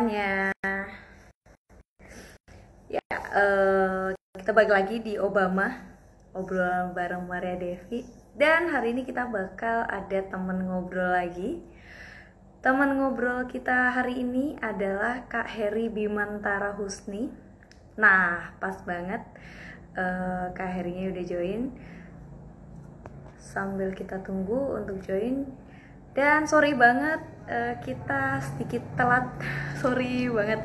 semuanya. Ya, uh, kita balik lagi di Obama, obrolan bareng Maria Devi. Dan hari ini kita bakal ada temen ngobrol lagi. Teman ngobrol kita hari ini adalah Kak Heri Bimantara Husni. Nah, pas banget uh, Kak Herinya udah join. Sambil kita tunggu untuk join. Dan sorry banget uh, kita sedikit telat. sorry banget.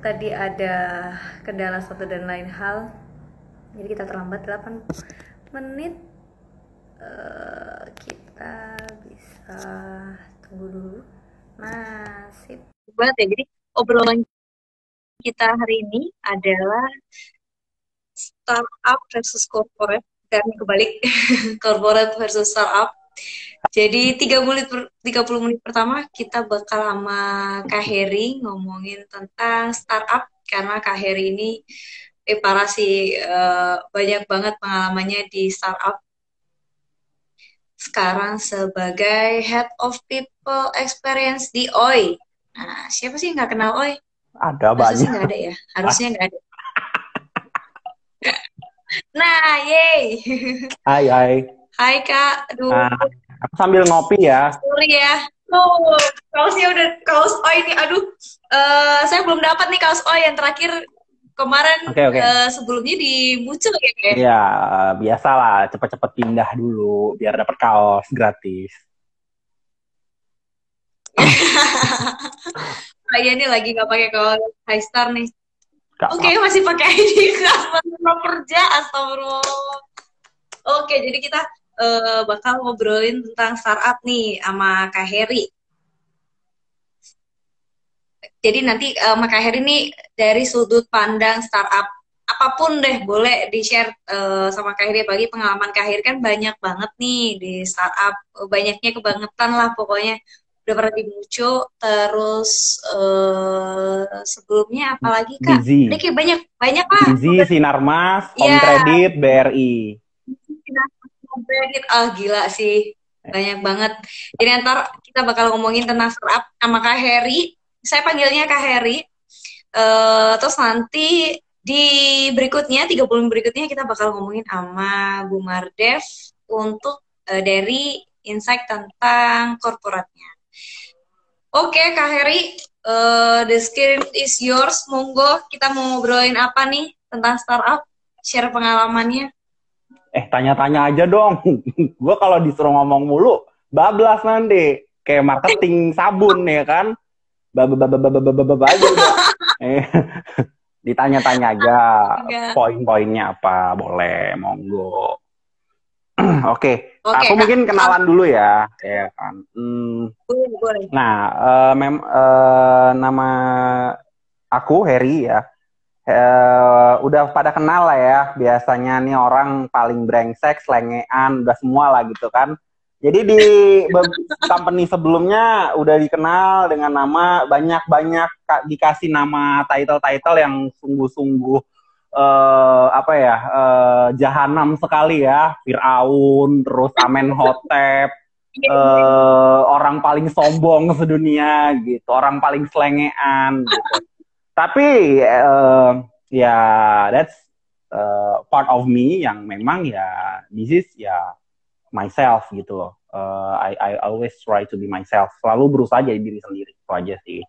Tadi ada kendala satu dan lain hal. Jadi kita terlambat 8 menit. Uh, kita bisa tunggu dulu. Sip banget ya. Jadi obrolan kita hari ini adalah startup versus corporate. Dan kebalik corporate versus startup jadi 30 menit 30 menit pertama kita bakal sama Kak Heri ngomongin tentang startup karena Kak Heri ini eh parah sih uh, banyak banget pengalamannya di startup. Sekarang sebagai Head of People Experience di OI. Nah, siapa sih nggak kenal OI? Ada banyak. Harusnya nggak ada ya? Harusnya nggak ada. nah, yay. Hai, hai. Hai Kak, aduh. Nah, aku sambil ngopi ya. Sorry ya. Oh, kaosnya udah kaos oh ini, aduh. Uh, saya belum dapat nih kaos oh yang terakhir kemarin okay, okay. Uh, sebelumnya di Mucul ya kayak. Iya, biasalah cepet-cepet pindah dulu biar dapat kaos gratis. Saya oh, nih lagi nggak pakai kaos High Star nih. Oke, okay, masih pakai ID Astagfirullah kerja, astagfirullah. Oke, jadi kita uh, bakal ngobrolin tentang startup nih sama Kak Heri. Jadi nanti uh, Kak Heri nih dari sudut pandang startup apa pun deh boleh di share uh, sama Kak Heri bagi pengalaman Kak Heri kan banyak banget nih di startup banyaknya kebangetan lah pokoknya udah pernah di Muco terus uh, sebelumnya apalagi kak? Busy. Ini kayak banyak banyak lah. Busy, Sinarmas, Home yeah. Credit, BRI kredit ah gila sih. Banyak banget. Jadi ntar kita bakal ngomongin tentang startup sama Kak Heri. Saya panggilnya Kak Heri. Uh, terus nanti di berikutnya 30 berikutnya kita bakal ngomongin sama Bu Mardev untuk uh, dari insight tentang korporatnya. Oke okay, Kak Heri uh, the script is yours. Monggo kita mau ngobrolin apa nih tentang startup? Share pengalamannya eh tanya-tanya aja dong. gue kalau disuruh ngomong mulu, bablas nanti. Kayak marketing sabun ya kan. Baba aja eh, Ditanya-tanya aja poin-poinnya apa, boleh, monggo. Oke, okay. okay, aku mungkin kenalan dulu ya, ya kan. Hmm, Nah, uh, mem uh, nama aku Harry ya uh, udah pada kenal lah ya biasanya nih orang paling brengsek, selengean, udah semua lah gitu kan. Jadi di company sebelumnya udah dikenal dengan nama banyak-banyak dikasih nama title-title yang sungguh-sungguh uh, apa ya uh, jahanam sekali ya, Firaun, terus Amenhotep, uh, orang paling sombong sedunia gitu, orang paling selengean gitu tapi uh, ya that's uh, part of me yang memang ya this is ya myself gitu loh. Uh, I I always try to be myself. Selalu berusaha jadi diri sendiri itu aja sih.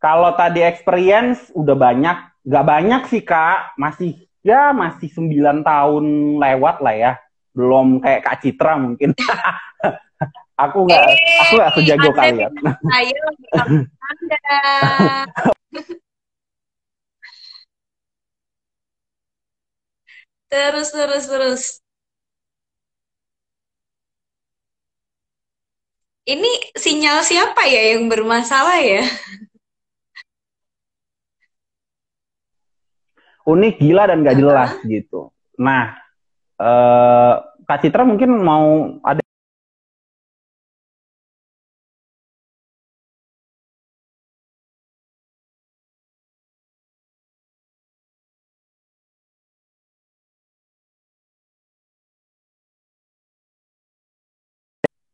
Kalau tadi experience udah banyak, nggak banyak sih kak, masih ya masih 9 tahun lewat lah ya. Belum kayak Kak Citra mungkin. aku nggak, aku nggak sejago kalian. Ayo, Anda. terus terus terus ini sinyal siapa ya yang bermasalah ya unik gila dan gak jelas uh -huh. gitu nah eh, Kak Citra mungkin mau ada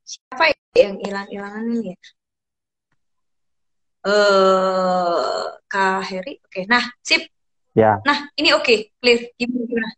siapa yang hilang-hilangan ini ya? eh Kak Heri. Oke, nah sip. Ya. Nah ini oke, clear. Gimana,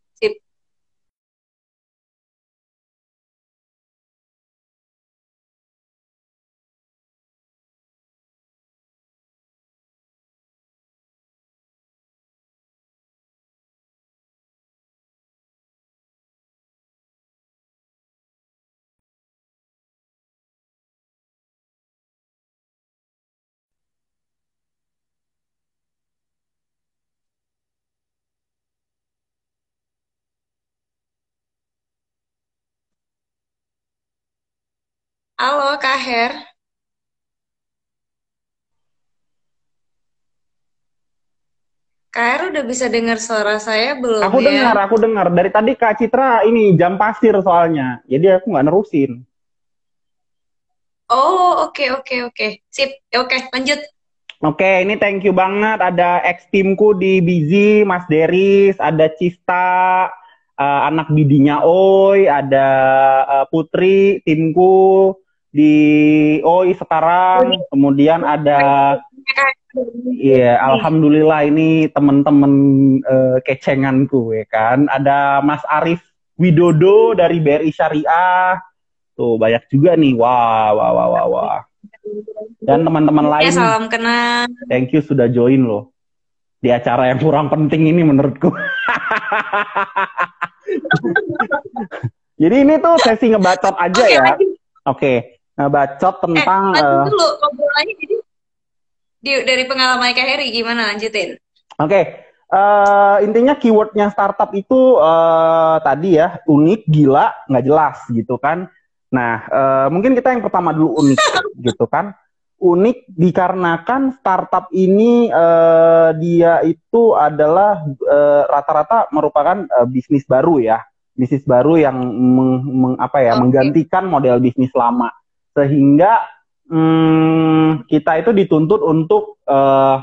Halo Kak Her. Kak Her udah bisa dengar suara saya belum Aku ya? dengar, aku dengar. Dari tadi Kak Citra ini jam pasir soalnya. Jadi aku nggak nerusin. Oh, oke oke oke. Sip. Ya, Oke, lanjut. Oke, ini thank you banget. Ada ex timku di Bizi, Mas Deris, ada Cista, eh, anak bidinya Oi, ada eh, Putri, timku di Oi sekarang. Kemudian ada Iya, alhamdulillah ini temen-temen eh, kecenganku ya kan. Ada Mas Arif Widodo dari BRI Syariah. Tuh banyak juga nih. Wah, wah, wah, wah, wah. Dan teman-teman Ya, lain, salam kenal. thank you sudah join loh di acara yang kurang penting ini menurutku. Jadi ini tuh sesi ngebacot aja ya. Oke, ngebacot Eh, tentang eh, dulu obrolannya jadi di, dari pengalaman Kak Heri gimana lanjutin? Oke, eh, intinya keywordnya startup itu eh, tadi ya unik, gila, nggak jelas gitu kan. Nah, eh, mungkin kita yang pertama dulu unik gitu kan. Unik dikarenakan startup ini eh, dia itu adalah rata-rata merupakan eh, bisnis baru ya, bisnis baru yang meng- meng- apa ya Oke. menggantikan model bisnis lama, sehingga hmm, kita itu dituntut untuk eh,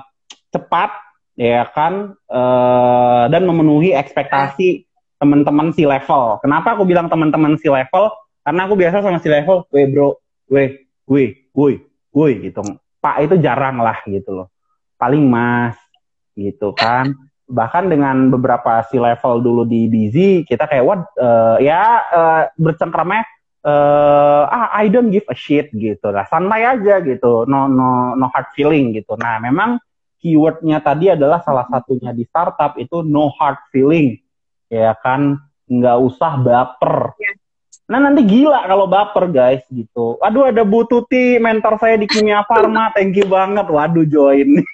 cepat ya kan eh, dan memenuhi ekspektasi teman-teman si level. Kenapa aku bilang teman-teman si level? Karena aku biasa sama si level, weh bro, weh, weh, woi, woi gitu. Pak itu jarang lah gitu loh. Paling mas gitu kan. Bahkan dengan beberapa si level dulu di busy, kita kayak what eh, ya eh, bercengkrama eh ah I don't give a shit gitu lah. Santai aja gitu. No no no hard feeling gitu. Nah memang keywordnya tadi adalah salah satunya di startup itu no hard feeling. Ya kan? Nggak usah baper. Nah nanti gila kalau baper guys gitu. Aduh ada Bu Tuti mentor saya di Kimia Farma. Thank you banget. Waduh join.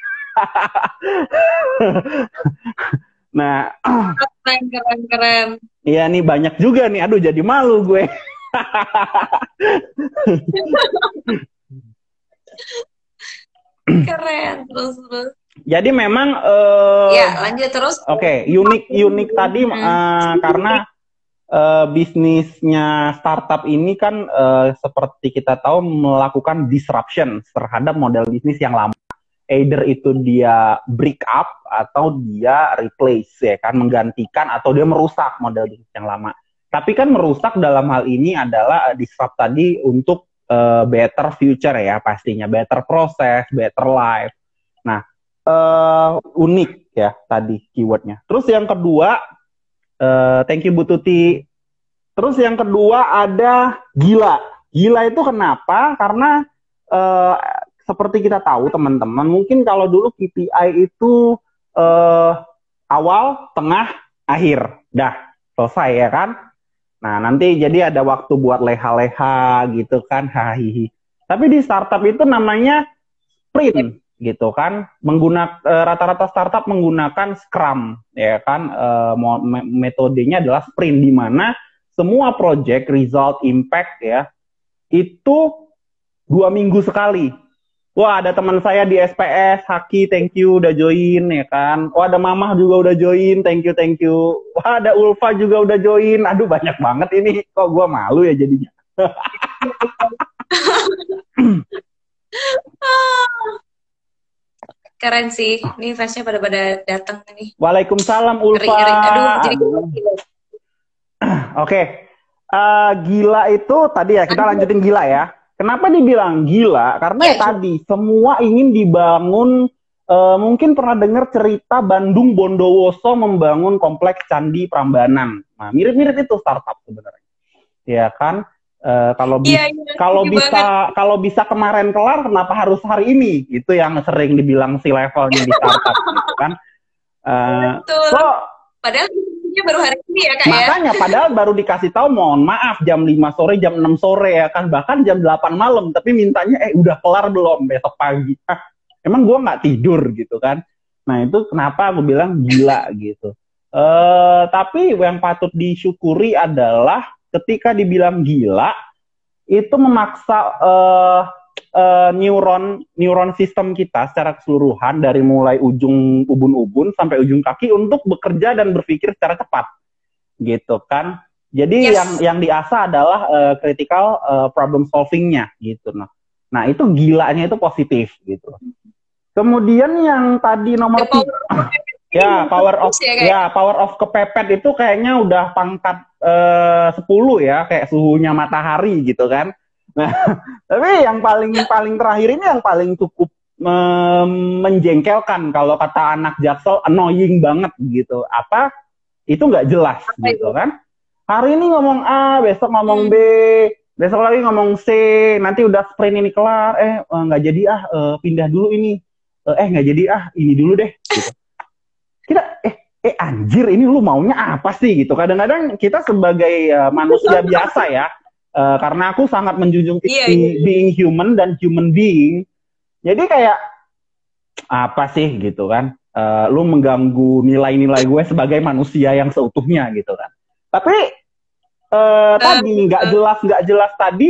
Nah Keren keren keren. Iya nih banyak juga nih. Aduh jadi malu gue. Keren terus terus. Jadi memang eh, Ya, lanjut terus. Oke, unik unik tadi Hmm. eh, karena eh, bisnisnya startup ini kan eh, seperti kita tahu melakukan disruption terhadap model bisnis yang lama. Either itu dia break up atau dia replace ya kan menggantikan atau dia merusak model bisnis yang lama. Tapi kan merusak dalam hal ini adalah eh, disrupt tadi untuk eh, better future ya pastinya, better proses, better life. Nah, eh, unik ya tadi keywordnya. Terus yang kedua, eh, thank you Bu Tuti. Terus yang kedua ada gila. Gila itu kenapa? Karena eh, seperti kita tahu teman-teman, mungkin kalau dulu KPI itu eh, awal, tengah, akhir, dah selesai ya kan. Nah nanti jadi ada waktu buat leha-leha gitu kan, hahihi. Tapi di startup itu namanya sprint gitu kan. Menggunakan rata-rata startup menggunakan Scrum ya kan. Me- metodenya adalah sprint di mana semua project result impact ya itu dua minggu sekali wah ada teman saya di SPS Haki thank you udah join ya kan? Wah ada Mamah juga udah join thank you thank you. Wah ada Ulfa juga udah join. Aduh banyak banget ini. Kok gua malu ya jadinya? Keren sih. Ini fansnya pada pada datang nih. Waalaikumsalam Ulfa. ngeri. Aduh, jadi Oke, Eh, gila itu tadi ya kita lanjutin gila ya. Kenapa dibilang gila? Karena ya tadi semua ingin dibangun. eh, mungkin pernah dengar cerita Bandung Bondowoso membangun kompleks Candi Prambanan. Nah, mirip-mirip itu startup sebenarnya. Ya kan? Eh, kalau bi- Iya, iya. kalau bisa kalau bisa kemarin kelar, kenapa harus hari ini? Itu yang sering dibilang si levelnya di startup, gitu kan? Eh, Betul. so, Padahal diskusinya baru hari ini ya kak ya. Makanya padahal baru dikasih tahu mohon maaf jam 5 sore, jam 6 sore ya kan bahkan jam 8 malam tapi mintanya eh udah kelar belum besok pagi. Ah, emang gua nggak tidur gitu kan. Nah, itu kenapa aku bilang gila gitu. Eh tapi yang patut disyukuri adalah ketika dibilang gila itu memaksa eh eh, neuron neuron sistem kita secara keseluruhan dari mulai ujung ubun-ubun sampai ujung kaki untuk bekerja dan berpikir secara cepat. Gitu kan? Jadi Yes. yang yang diasah adalah eh, critical eh, problem solvingnya gitu. Nah nah itu gilanya itu positif gitu. Kemudian yang tadi nomor tiga ya power of ya, kayak. ya power of kepepet itu kayaknya udah pangkat 10 ya kayak suhunya matahari gitu kan nah tapi yang paling paling terakhir ini yang paling cukup em, menjengkelkan kalau kata anak jaksel annoying banget gitu. Apa? Itu nggak jelas Apa gitu kan? Hari ini ngomong A besok ngomong Hmm. B besok lagi ngomong C nanti udah sprint ini kelar. Eh eh, nggak jadi ah eh, pindah dulu ini. Eh, eh nggak jadi ah ini dulu deh gitu. Kita eh eh anjir ini lu maunya apa sih gitu. Kadang-kadang kita sebagai eh, manusia biasa ya eh, karena aku sangat menjunjung Iya, tinggi being human dan human being. Jadi kayak apa sih gitu kan? Eh, lu mengganggu nilai-nilai gue sebagai manusia yang seutuhnya gitu kan. Tapi eh, tadi nggak jelas nggak jelas tadi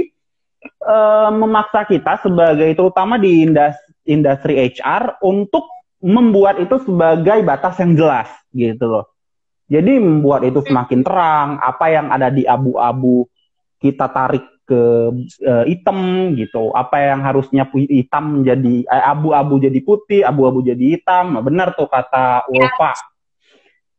eh, memaksa kita sebagai terutama di indas- industri HR untuk membuat itu sebagai batas yang jelas gitu loh. Jadi membuat itu semakin terang, apa yang ada di abu-abu kita tarik ke eh, hitam gitu. Apa yang harusnya hitam menjadi eh, abu-abu jadi putih, abu-abu jadi hitam. Nah, Benar tuh kata Ulfa.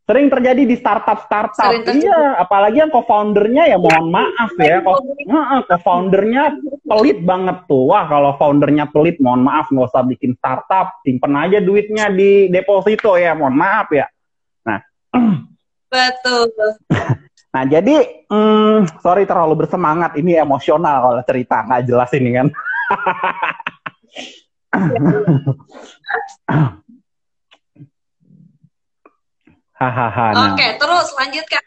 Sering terjadi di startup-startup. Sering terjadi. Iya, apalagi yang co-foundernya ya mohon maaf ya, Heeh, co-foundernya pelit banget tuh. Wah, kalau foundernya pelit, mohon maaf, nggak usah bikin startup. Simpen aja duitnya di deposito ya, mohon maaf ya. Betul. Nah, jadi, hmm, sorry terlalu bersemangat. Ini emosional kalau cerita, nggak jelas ini kan. Hahaha. Nah. Oke, terus lanjut kak.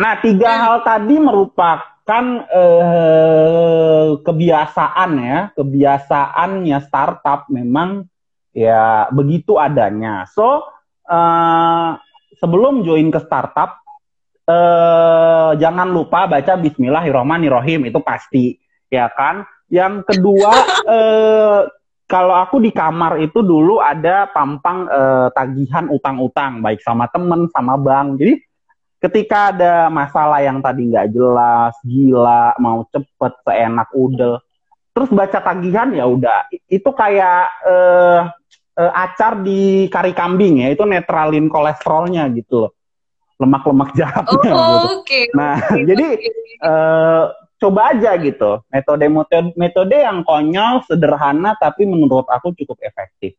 Nah, tiga Hmm. hal tadi merupakan eh, kebiasaan ya, kebiasaannya startup memang ya begitu adanya. So, eh, sebelum join ke startup, eh, jangan lupa baca Bismillahirrohmanirrohim itu pasti, ya kan? Yang kedua, eh, kalau aku di kamar itu dulu ada pampang eh, tagihan utang-utang, baik sama temen, sama bank. Jadi ketika ada masalah yang tadi nggak jelas, gila, mau cepet, seenak udel, terus baca tagihan ya udah, itu kayak eh, eh, acar di kari kambing ya, itu netralin kolesterolnya gitu loh, lemak-lemak jahatnya gitu. Oh, oke. Nah, Oke, jadi eh, coba aja gitu, metode metode metode yang konyol, sederhana, tapi menurut aku cukup efektif.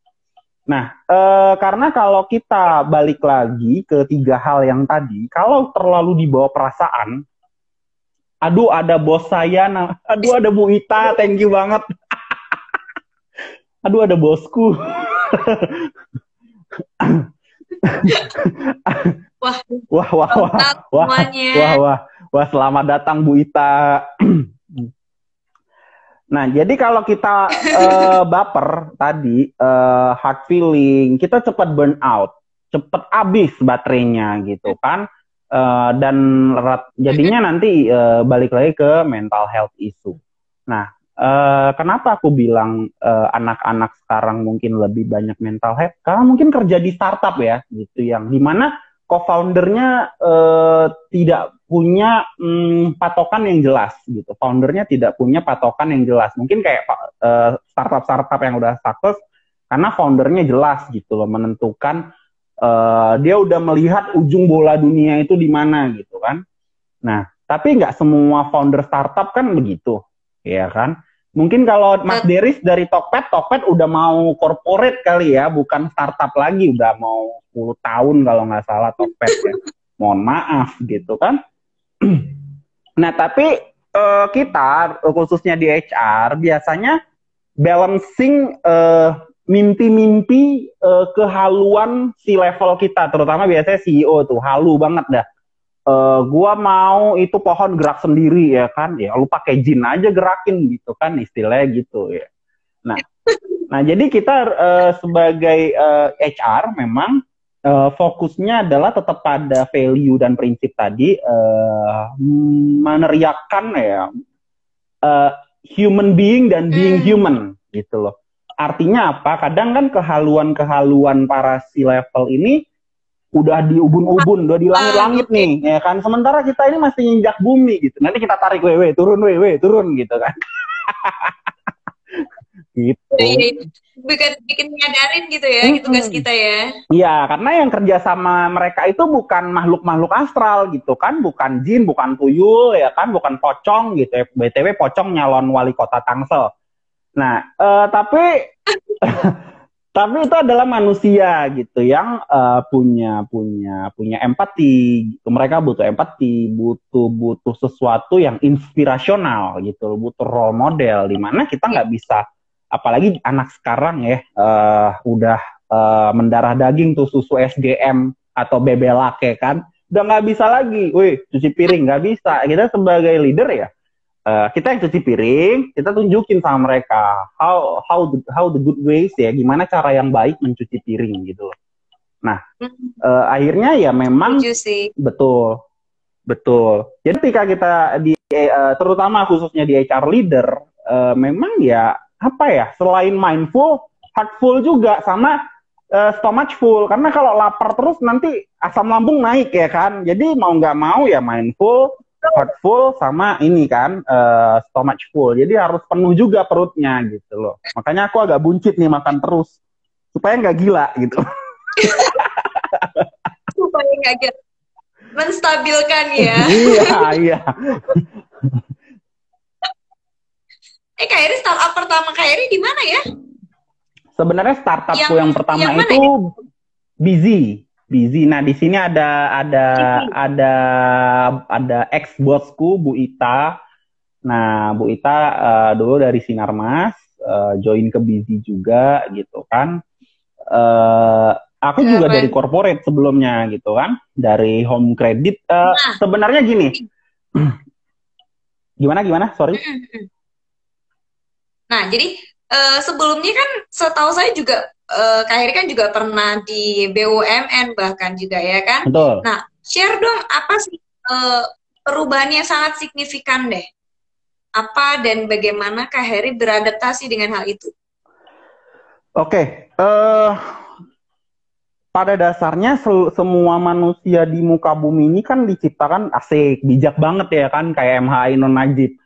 Nah, eh, karena kalau kita balik lagi ke tiga hal yang tadi, kalau terlalu dibawa perasaan, aduh ada bos saya, aduh ada Bu Ita, thank you banget. aduh ada bosku. Wah, Wah, wah, wah, wah, semuanya. wah, wah, wah, selamat datang Bu Ita. Nah, jadi kalau kita eh, baper tadi, eh, hard feeling, kita cepat burn out, cepat habis baterainya gitu kan, Eh, dan jadinya nanti eh, balik lagi ke mental health issue. Nah, eh, kenapa aku bilang eh, anak-anak sekarang mungkin lebih banyak mental health? Karena mungkin kerja di startup ya, gitu yang di mana co-foundernya eh, tidak punya mm, patokan yang jelas gitu. Foundernya tidak punya patokan yang jelas. Mungkin kayak eh, startup-startup yang udah sukses karena foundernya jelas gitu loh menentukan eh, dia udah melihat ujung bola dunia itu di mana gitu kan. Nah, tapi nggak semua founder startup kan begitu, ya kan? Mungkin kalau Mas Deris dari Tokped, Tokped udah mau corporate kali ya, bukan startup lagi, udah mau 10 tahun kalau nggak salah Tokped ya. Mohon maaf gitu kan. nah tapi uh, kita khususnya di HR biasanya balancing uh, mimpi-mimpi uh, kehaluan si level kita, terutama biasanya CEO tuh halu banget dah uh, gua mau itu pohon gerak sendiri ya kan? Ya lu pakai jin aja gerakin gitu kan istilahnya gitu ya. Nah nah jadi kita uh, sebagai uh, eh, HR memang uh, fokusnya adalah tetap pada value dan prinsip tadi uh, meneriakan ya uh, human being dan being hmm. human gitu loh. Artinya apa? Kadang kan kehaluan-kehaluan para si level ini udah di ubun-ubun, udah di langit-langit nih, ya kan. Sementara kita ini masih injak bumi gitu. Nanti kita tarik wewe, turun wewe, turun gitu kan. gitu. Bikin, bikin nyadarin gitu ya, hmm. tugas kita ya. Iya, karena yang kerja sama mereka itu bukan makhluk-makhluk astral gitu kan, bukan jin, bukan tuyul ya kan, bukan pocong gitu. Ya. BTW pocong nyalon wali kota Tangsel. Nah, uh, tapi tapi itu adalah manusia gitu yang uh, punya punya punya empati. Gitu. mereka butuh empati butuh butuh sesuatu yang inspirasional gitu butuh role model di mana kita nggak bisa apalagi anak sekarang ya uh, udah uh, mendarah daging tuh susu SGM atau bebelake kan udah nggak bisa lagi, wih cuci piring nggak bisa. Kita sebagai leader ya uh, kita yang cuci piring, kita tunjukin sama mereka how how the, how the good ways ya, gimana cara yang baik mencuci piring gitu loh. Nah, uh, akhirnya ya memang betul, betul. Jadi ketika kita di uh, terutama khususnya di HR leader, uh, memang ya apa ya selain mindful, heartful juga sama uh, stomachful karena kalau lapar terus nanti asam lambung naik ya kan. Jadi mau nggak mau ya mindful, heart full sama ini kan uh, stomach full. Jadi harus penuh juga perutnya gitu loh. Makanya aku agak buncit nih makan terus supaya nggak gila gitu. supaya nggak gila. Menstabilkan ya. iya, iya. eh Kak Eri startup pertama Kak Eri di mana ya? Sebenarnya startupku yang, yang pertama yang itu ya? busy busy. Nah di sini ada ada ada ada ex bosku Bu Ita. Nah Bu Ita uh, dulu dari Sinarmas uh, join ke busy juga gitu kan. Uh, aku juga dari corporate sebelumnya gitu kan, dari home credit. Uh, nah. Sebenarnya gini, gimana gimana? Sorry. Nah jadi uh, sebelumnya kan setahu saya juga uh, Kak Heri kan juga pernah di BUMN bahkan juga ya kan. Betul. Nah, share dong apa sih uh, perubahan yang sangat signifikan deh. Apa dan bagaimana Kak Heri beradaptasi dengan hal itu? Oke, okay. uh, pada dasarnya se semua manusia di muka bumi ini kan diciptakan asik, bijak banget ya kan, kayak MH Ainun Najib.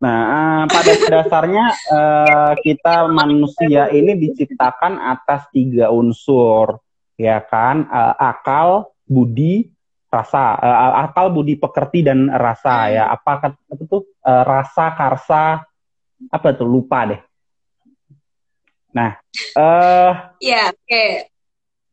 Nah, pada dasarnya uh, kita manusia ini diciptakan atas tiga unsur, ya kan? Uh, akal, budi, rasa. Uh, akal, budi, pekerti dan rasa ya. Apa apa tuh? Uh, rasa, karsa, apa tuh? Lupa deh. Nah, uh, ya, yeah, oke. Okay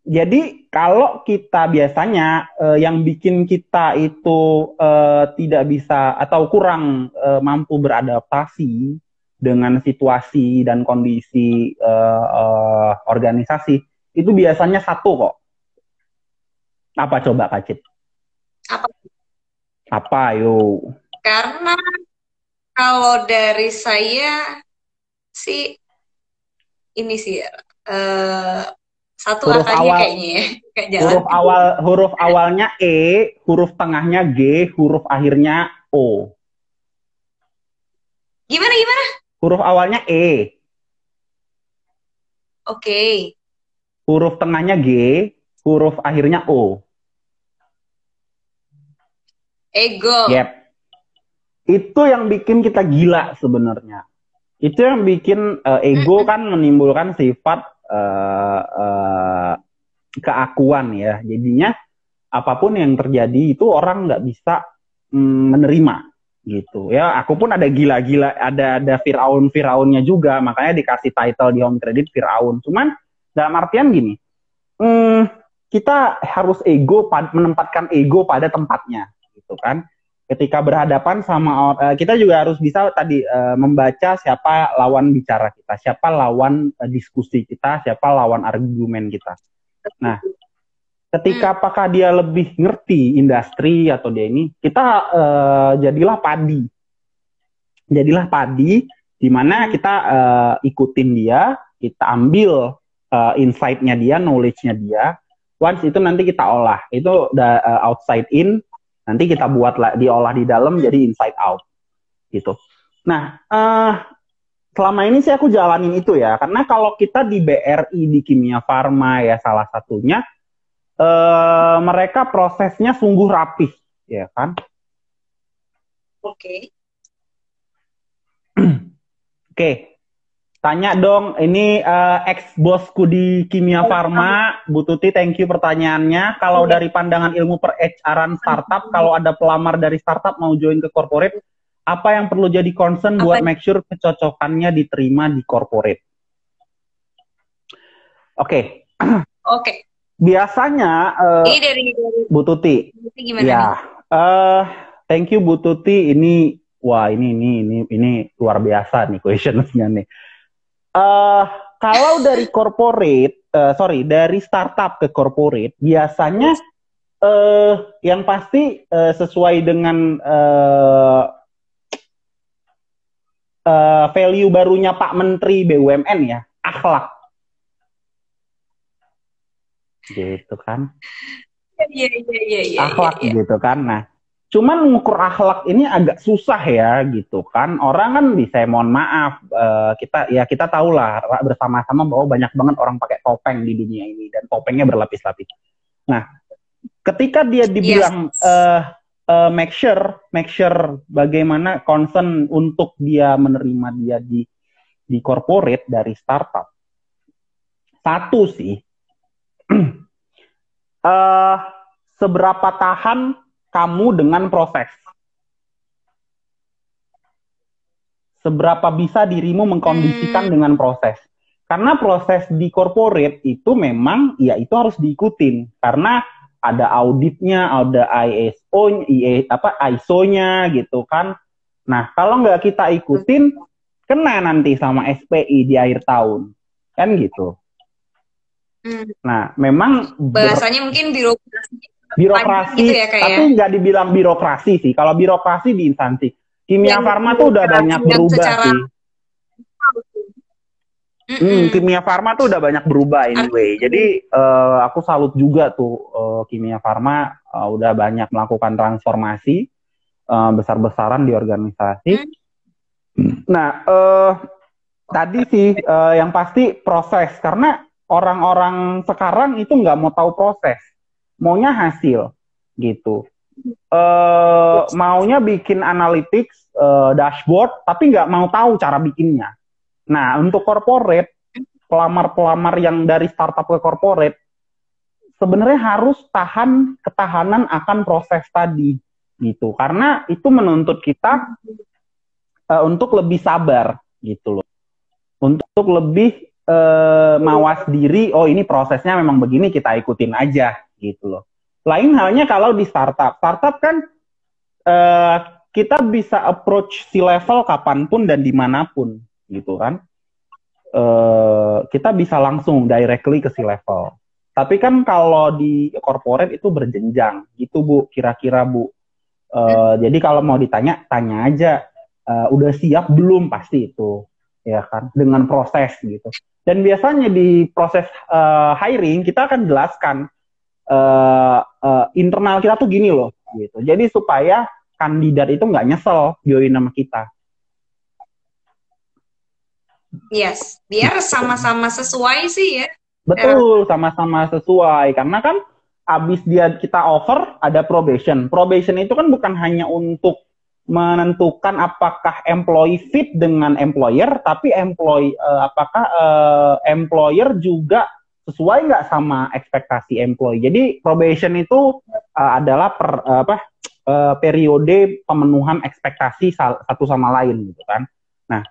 jadi kalau kita biasanya uh, yang bikin kita itu uh, tidak bisa atau kurang uh, mampu beradaptasi dengan situasi dan kondisi uh, uh, organisasi itu biasanya satu kok. Apa coba Kak Cip? Apa? Apa yo? Karena kalau dari saya sih ini sih uh, satu huruf awal, kayaknya ya. Kayak jalan. Huruf awal huruf awalnya E, huruf tengahnya G, huruf akhirnya O. Gimana gimana? Huruf awalnya E. Oke. Okay. Huruf tengahnya G, huruf akhirnya O. Ego. Yep. Itu yang bikin kita gila sebenarnya. Itu yang bikin uh, ego kan menimbulkan sifat uh, keakuan ya. Jadinya apa pun yang terjadi itu orang nggak bisa mm, menerima gitu. Ya aku pun ada gila-gila ada ada Firaun Firaunnya juga makanya dikasih title di home credit Firaun. Cuman dalam artian gini hmm, kita harus ego menempatkan ego pada tempatnya gitu kan ketika berhadapan sama uh, kita juga harus bisa tadi uh, membaca siapa lawan bicara kita siapa lawan uh, diskusi kita siapa lawan argumen kita nah ketika hmm. apakah dia lebih ngerti industri atau dia ini kita uh, jadilah padi jadilah padi di mana hmm. kita uh, ikutin dia kita ambil uh, insight-nya dia knowledge-nya dia once itu nanti kita olah itu udah uh, outside in nanti kita buat lah diolah di dalam jadi inside out gitu nah uh, selama ini sih aku jalanin itu ya karena kalau kita di BRI di Kimia Farma ya salah satunya uh, mereka prosesnya sungguh rapih, ya kan? Oke. Okay. Oke. Okay. Tanya dong, ini uh, ex bosku di Kimia Farma, Bu Tuti, thank you pertanyaannya. Kalau okay. dari pandangan ilmu per HR startup, kalau ada pelamar dari startup mau join ke corporate, apa yang perlu jadi concern apa? buat make sure kecocokannya diterima di corporate? Oke. Okay. Oke. Okay biasanya uh, ini dari, dari Bu Tuti. gimana ya, Uh, thank you Bu Tuti. Ini wah ini ini ini ini luar biasa nih questionsnya nih. Uh, kalau dari corporate, uh, sorry dari startup ke corporate, biasanya uh, yang pasti uh, sesuai dengan uh, uh, value barunya Pak Menteri BUMN ya, akhlak. Gitu kan? Iya iya iya iya akhlak ya, ya. gitu kan? Nah cuman mengukur akhlak ini agak susah ya gitu kan. Orang kan bisa mohon maaf uh, kita ya kita tahu lah bersama-sama bahwa banyak banget orang pakai topeng di dunia ini dan topengnya berlapis-lapis. Nah ketika dia dibilang yes. uh, uh, make sure make sure bagaimana concern untuk dia menerima dia di di corporate dari startup. Satu sih uh, seberapa tahan kamu dengan proses? Seberapa bisa dirimu mengkondisikan hmm. dengan proses? Karena proses di corporate itu memang ya itu harus diikutin karena ada auditnya, ada ISO, apa ISO-nya gitu kan. Nah kalau nggak kita ikutin kena nanti sama SPI di akhir tahun kan gitu. Hmm. Nah, memang bahasanya mungkin birokrasi. Birokrasi, gitu ya, tapi nggak dibilang birokrasi sih. Kalau birokrasi di instansi kimia farma tuh udah banyak berubah secara... sih. Hmm, kimia farma tuh udah banyak berubah anyway. Jadi uh, aku salut juga tuh uh, kimia farma uh, udah banyak melakukan transformasi uh, besar-besaran di organisasi. Hmm. Nah, uh, tadi sih uh, yang pasti proses karena orang-orang sekarang itu nggak mau tahu proses, maunya hasil gitu. Uh, maunya bikin analytics uh, dashboard, tapi nggak mau tahu cara bikinnya. Nah, untuk corporate, pelamar-pelamar yang dari startup ke corporate, sebenarnya harus tahan ketahanan akan proses tadi, gitu. Karena itu menuntut kita uh, untuk lebih sabar, gitu loh. Untuk lebih eh, mawas diri, oh ini prosesnya memang begini kita ikutin aja gitu loh. Lain halnya kalau di startup, startup kan eh, kita bisa approach si level kapan pun dan di mana pun gitu kan. Eh, kita bisa langsung directly ke si level. Tapi kan kalau di corporate itu berjenjang, gitu bu, kira-kira bu. Uh. Jadi kalau mau ditanya, tanya aja, uh, udah siap belum pasti itu, ya kan, dengan proses gitu. Dan biasanya di proses uh, hiring kita akan jelaskan uh, uh, internal kita tuh gini loh, gitu. Jadi supaya kandidat itu nggak nyesel join nama kita. Yes, biar sama-sama sesuai sih ya. Betul, sama-sama sesuai. Karena kan abis dia kita offer ada probation. Probation itu kan bukan hanya untuk menentukan apakah employee fit dengan employer, tapi employee uh, apakah uh, employer juga sesuai nggak sama ekspektasi employee. Jadi probation itu uh, adalah per, uh, apa eh, periode pemenuhan ekspektasi satu sama lain gitu kan. Nah,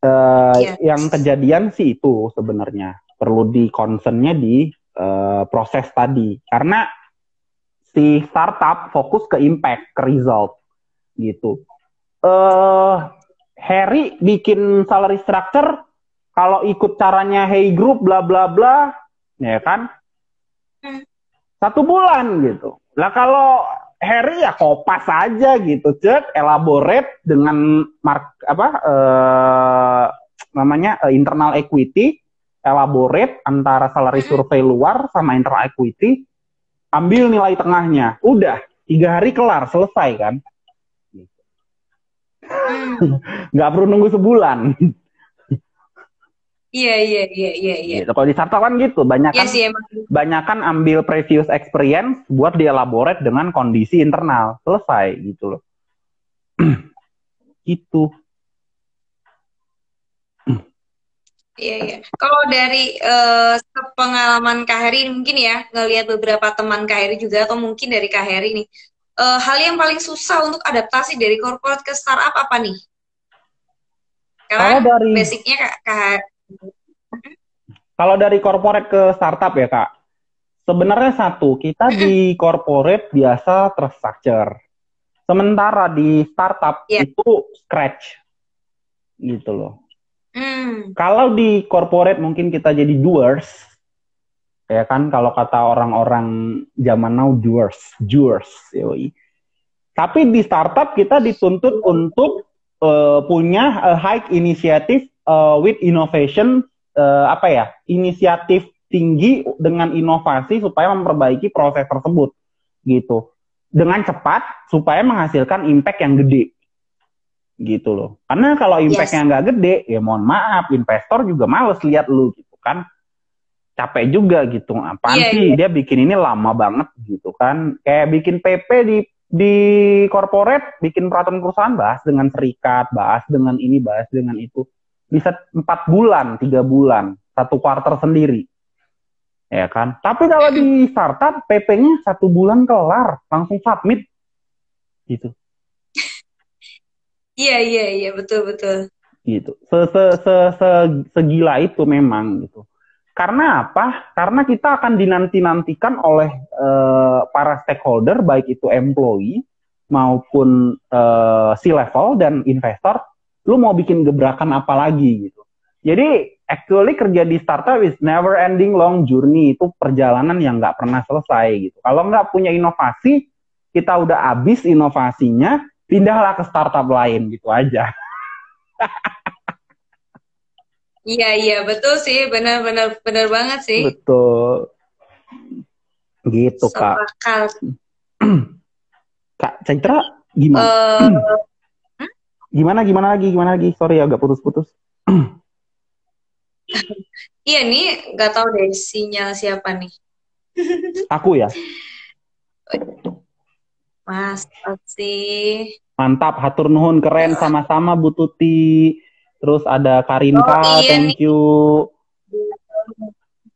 eh, Yes. yang kejadian sih itu sebenarnya perlu di concernnya di eh, proses tadi karena si startup fokus ke impact, ke result gitu. Eh Harry bikin salary structure kalau ikut caranya Hey Group bla bla bla, ya kan? Hmm. Satu bulan gitu. Lah kalau Harry ya kopas aja gitu, cek elaborate dengan mark apa eh namanya eh, internal equity, elaborate antara salary Hmm. survei luar sama internal equity, ambil nilai tengahnya, udah tiga hari kelar selesai kan? Nggak perlu nunggu sebulan. Iya iya iya iya iya. Gitu. Kalau di startup kan gitu, banyak Iya kan sih emang. banyak kan ambil previous experience buat dielaborate dengan kondisi internal, selesai gitu loh. gitu. Iya iya. Kalau dari eh, pengalaman Kak Heri mungkin ya ngelihat beberapa teman Kak Heri juga atau mungkin dari Kak Heri nih. Eh, hal yang paling susah untuk adaptasi dari corporate ke startup apa nih? Karena Kalau dari basicnya Kak, Kak kalau dari corporate ke startup ya kak, sebenarnya satu kita di corporate biasa terstructure, sementara di startup Iya. itu scratch, gitu loh. hmm, Kalau di corporate mungkin kita jadi doers, ya kan kalau kata orang-orang zaman now doers, doers, yoi. Tapi di startup kita dituntut untuk eh, punya a high initiative eh, with innovation, eh, apa ya, inisiatif tinggi dengan inovasi supaya memperbaiki proses tersebut, gitu. Dengan cepat supaya menghasilkan impact yang gede gitu loh. Karena kalau impactnya nggak gede, ya mohon maaf, investor juga males lihat lu gitu kan. Capek juga gitu. Apaan Iya, sih dia bikin ini lama banget gitu kan. Kayak bikin PP di di corporate, bikin peraturan perusahaan bahas dengan serikat, bahas dengan ini, bahas dengan itu. Bisa empat bulan, tiga bulan, satu quarter sendiri. Ya kan. Tapi kalau di startup PP-nya satu bulan kelar, langsung submit gitu. iya iya iya betul betul. gitu. Se, se, se, se- segila itu memang gitu. Karena apa? Karena kita akan dinanti-nantikan oleh eh, para stakeholder, baik itu employee maupun eh, C-level dan investor, lu mau bikin gebrakan apa lagi gitu. Jadi actually kerja di startup is never ending long journey, itu perjalanan yang nggak pernah selesai gitu. Kalau nggak punya inovasi, kita udah habis inovasinya, pindahlah ke startup lain gitu aja. Iya iya betul sih benar benar benar banget sih. Betul. Gitu, Kak. Sepakat. Kak Citra gimana? Eh, Gimana gimana lagi? Gimana lagi? Sorry agak putus-putus. iya nih nggak tahu deh sinyal siapa nih. Aku ya. Mas sih. Mantap, hatur nuhun keren sama-sama Bu Tuti. Terus ada Karinka, Oh, iya thank you.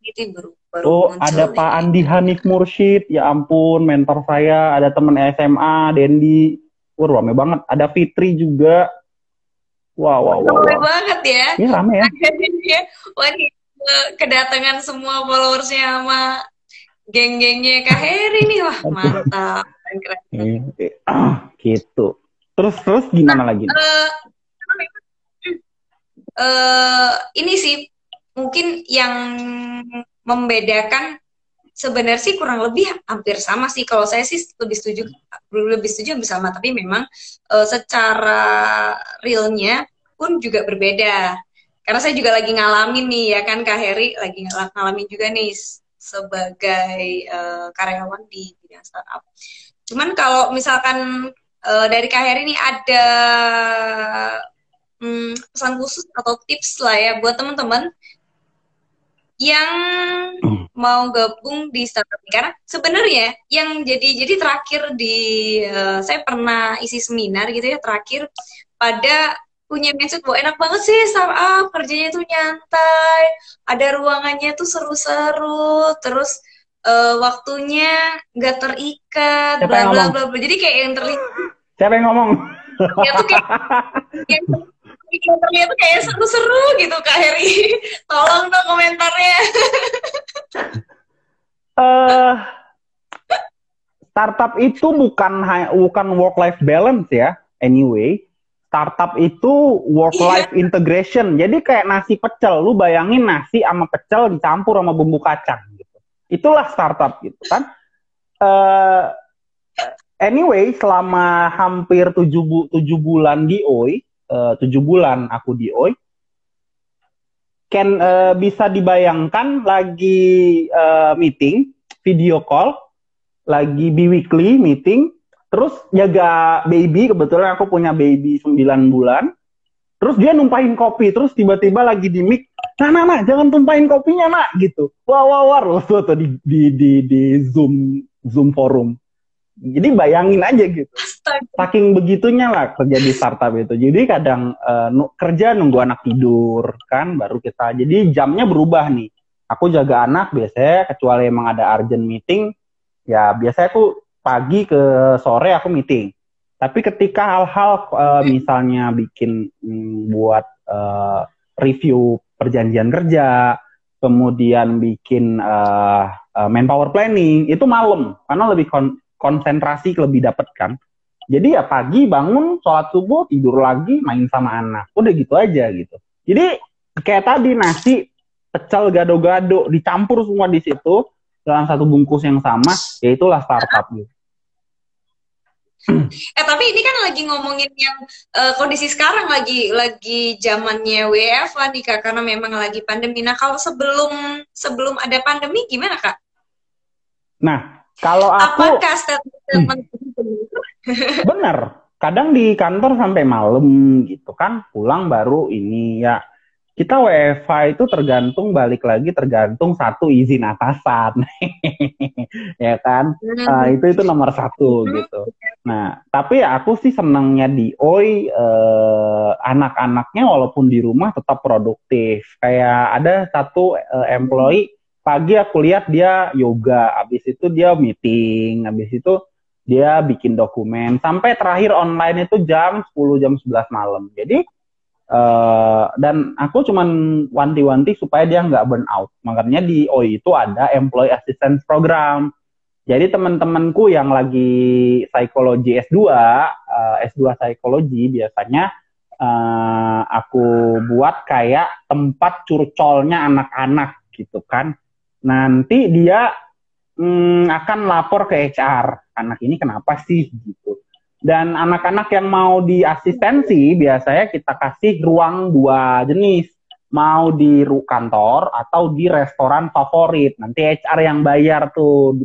Itu baru baru Oh, ada nih. Pak Andi Hanif Mursyid, ya ampun, mentor saya. Ada temen SMA, Dendi. Wah, rame banget. Ada Fitri juga. Wow, wow, wow. Wow. banget ya. Ini rame ya. Wah, eh, kedatangan semua followersnya sama geng-gengnya Kak Heri nih. Wah, mantap. Keren, keren. Eh, gitu. Terus terus gimana lagi? Eh, eh, ini sih mungkin yang membedakan sebenarnya sih kurang lebih hampir sama sih. Kalau saya sih lebih setuju lebih setuju hampir sama. Tapi memang eh, secara realnya pun juga berbeda. Karena saya juga lagi ngalamin nih ya kan Kak Heri? Lagi ngal- ngalamin juga nih sebagai eh, karyawan di bidang startup. Cuman kalau misalkan eh, dari Kak Heri nih ada hmm, pesan khusus atau tips lah ya buat teman-teman yang mau gabung di startup ini. karena sebenarnya yang jadi jadi terakhir di eh, saya pernah isi seminar gitu ya terakhir pada punya mindset bahwa enak banget sih startup kerjanya tuh nyantai ada ruangannya tuh seru-seru terus eh, waktunya nggak terikat, bla bla bla bla. Jadi kayak yang terlihat Siapa yang ngomong? ya tuh kayak yang, terlihat tuh kayak seru-seru gitu Kak Heri. Tolong dong komentarnya. eh startup itu bukan bukan work life balance ya. Anyway, startup itu work life integration. Jadi kayak nasi pecel, lu bayangin nasi sama pecel dicampur sama bumbu kacang gitu. Itulah startup gitu kan. Eh anyway, selama hampir tujuh, bu- tujuh bulan di OI, tujuh bulan aku di OI, can eh, bisa dibayangkan lagi eh, meeting, video call, lagi bi-weekly meeting, terus jaga baby, kebetulan aku punya baby 9 bulan, terus dia numpahin kopi, terus tiba-tiba lagi di mic, nah, nah, nah, jangan tumpahin kopinya, nak, gitu. Wah, wah, wah, rusuh tuh di, di, di, di Zoom, Zoom forum. Jadi bayangin aja gitu Astaga. saking begitunya lah kerja di startup itu. Jadi kadang nu- kerja nunggu anak tidur kan baru kita. Jadi jamnya berubah nih. Aku jaga anak biasanya kecuali emang ada urgent meeting ya biasanya aku pagi ke sore aku meeting. Tapi ketika hal-hal eh, misalnya bikin mm, buat eh, review perjanjian kerja, kemudian bikin eh, manpower planning itu malam karena lebih kon- konsentrasi lebih dapat kan. Jadi ya pagi bangun, sholat subuh, tidur lagi, main sama anak. Udah gitu aja gitu. Jadi kayak tadi nasi, pecel, gado-gado, dicampur semua di situ dalam satu bungkus yang sama, ya itulah startup gitu. Eh tapi ini kan lagi ngomongin yang eh, kondisi sekarang lagi lagi zamannya WFH nih Kak karena memang lagi pandemi. Nah kalau sebelum sebelum ada pandemi gimana Kak? Nah, kalau aku Apakah statement bener, kadang di kantor sampai malam gitu kan, pulang baru ini ya. Kita WFH itu tergantung balik lagi tergantung satu izin atasan, ya kan? Ah, itu itu nomor satu gitu. Nah, tapi aku sih senangnya di OI eh, anak-anaknya walaupun di rumah tetap produktif. Kayak ada satu eh, employee pagi aku lihat dia yoga, habis itu dia meeting, habis itu dia bikin dokumen sampai terakhir online itu jam 10 jam 11 malam. Jadi eh, dan aku cuman wanti-wanti supaya dia nggak burn out. Makanya di OI itu ada employee assistance program. Jadi teman-temanku yang lagi psikologi S2, eh, S2 psikologi biasanya eh, aku buat kayak tempat curcolnya anak-anak gitu kan. Nanti dia mm, akan lapor ke HR. Anak ini kenapa sih gitu. Dan anak-anak yang mau di asistensi biasanya kita kasih ruang dua jenis. Mau di kantor atau di restoran favorit. Nanti HR yang bayar tuh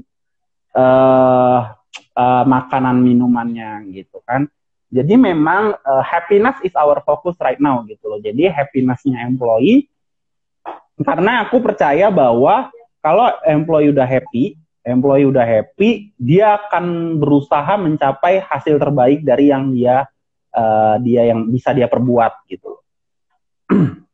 eh eh, makanan minumannya gitu kan. Jadi memang eh, happiness is our focus right now gitu loh. Jadi happinessnya employee karena aku percaya bahwa kalau employee udah happy, employee udah happy, dia akan berusaha mencapai hasil terbaik dari yang dia eh, dia yang bisa dia perbuat gitu.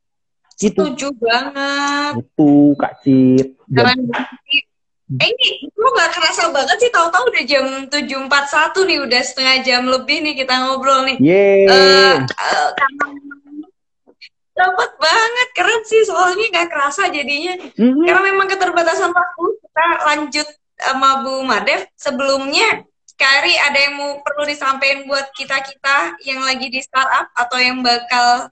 Setuju banget. itu Kak Cit. Keren banget. Eh ini lu gak kerasa banget sih tahu-tahu udah jam 7.41 nih udah setengah jam lebih nih kita ngobrol nih. Yeay. Eh, karena dapat banget sih soalnya nggak kerasa jadinya Mhm. karena memang keterbatasan waktu kita lanjut sama Bu Madev sebelumnya Kari ada yang mau perlu disampaikan buat kita kita yang lagi di startup atau yang bakal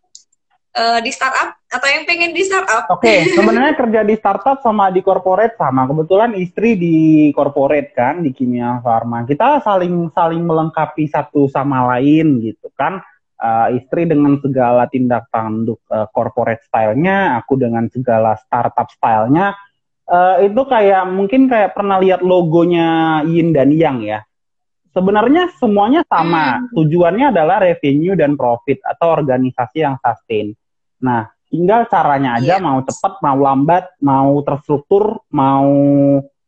eh, di startup atau yang pengen di startup Oke, sebenarnya kerja di startup sama di corporate sama. Kebetulan istri di corporate kan, di kimia farma. Kita saling saling melengkapi satu sama lain gitu kan. Eh, istri dengan segala tindak tanduk eh, corporate style-nya, aku dengan segala startup style-nya. Eh, itu kayak mungkin kayak pernah lihat logonya Yin dan Yang ya. Sebenarnya semuanya sama. Tujuannya adalah revenue dan profit atau organisasi yang sustain. Nah, tinggal caranya aja Iya. mau cepat, mau lambat, mau terstruktur, mau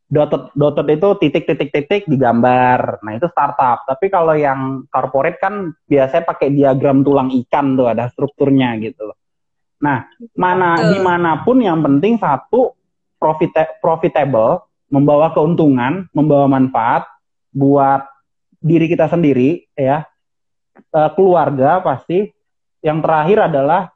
dotted dotted itu titik-titik-titik digambar. Nah, itu startup. Tapi kalau yang corporate kan biasanya pakai diagram tulang ikan tuh ada strukturnya gitu. Nah, mana Betul. di mana pun yang penting satu profit profitable membawa keuntungan, membawa manfaat buat diri kita sendiri ya, uh, keluarga pasti. Yang terakhir adalah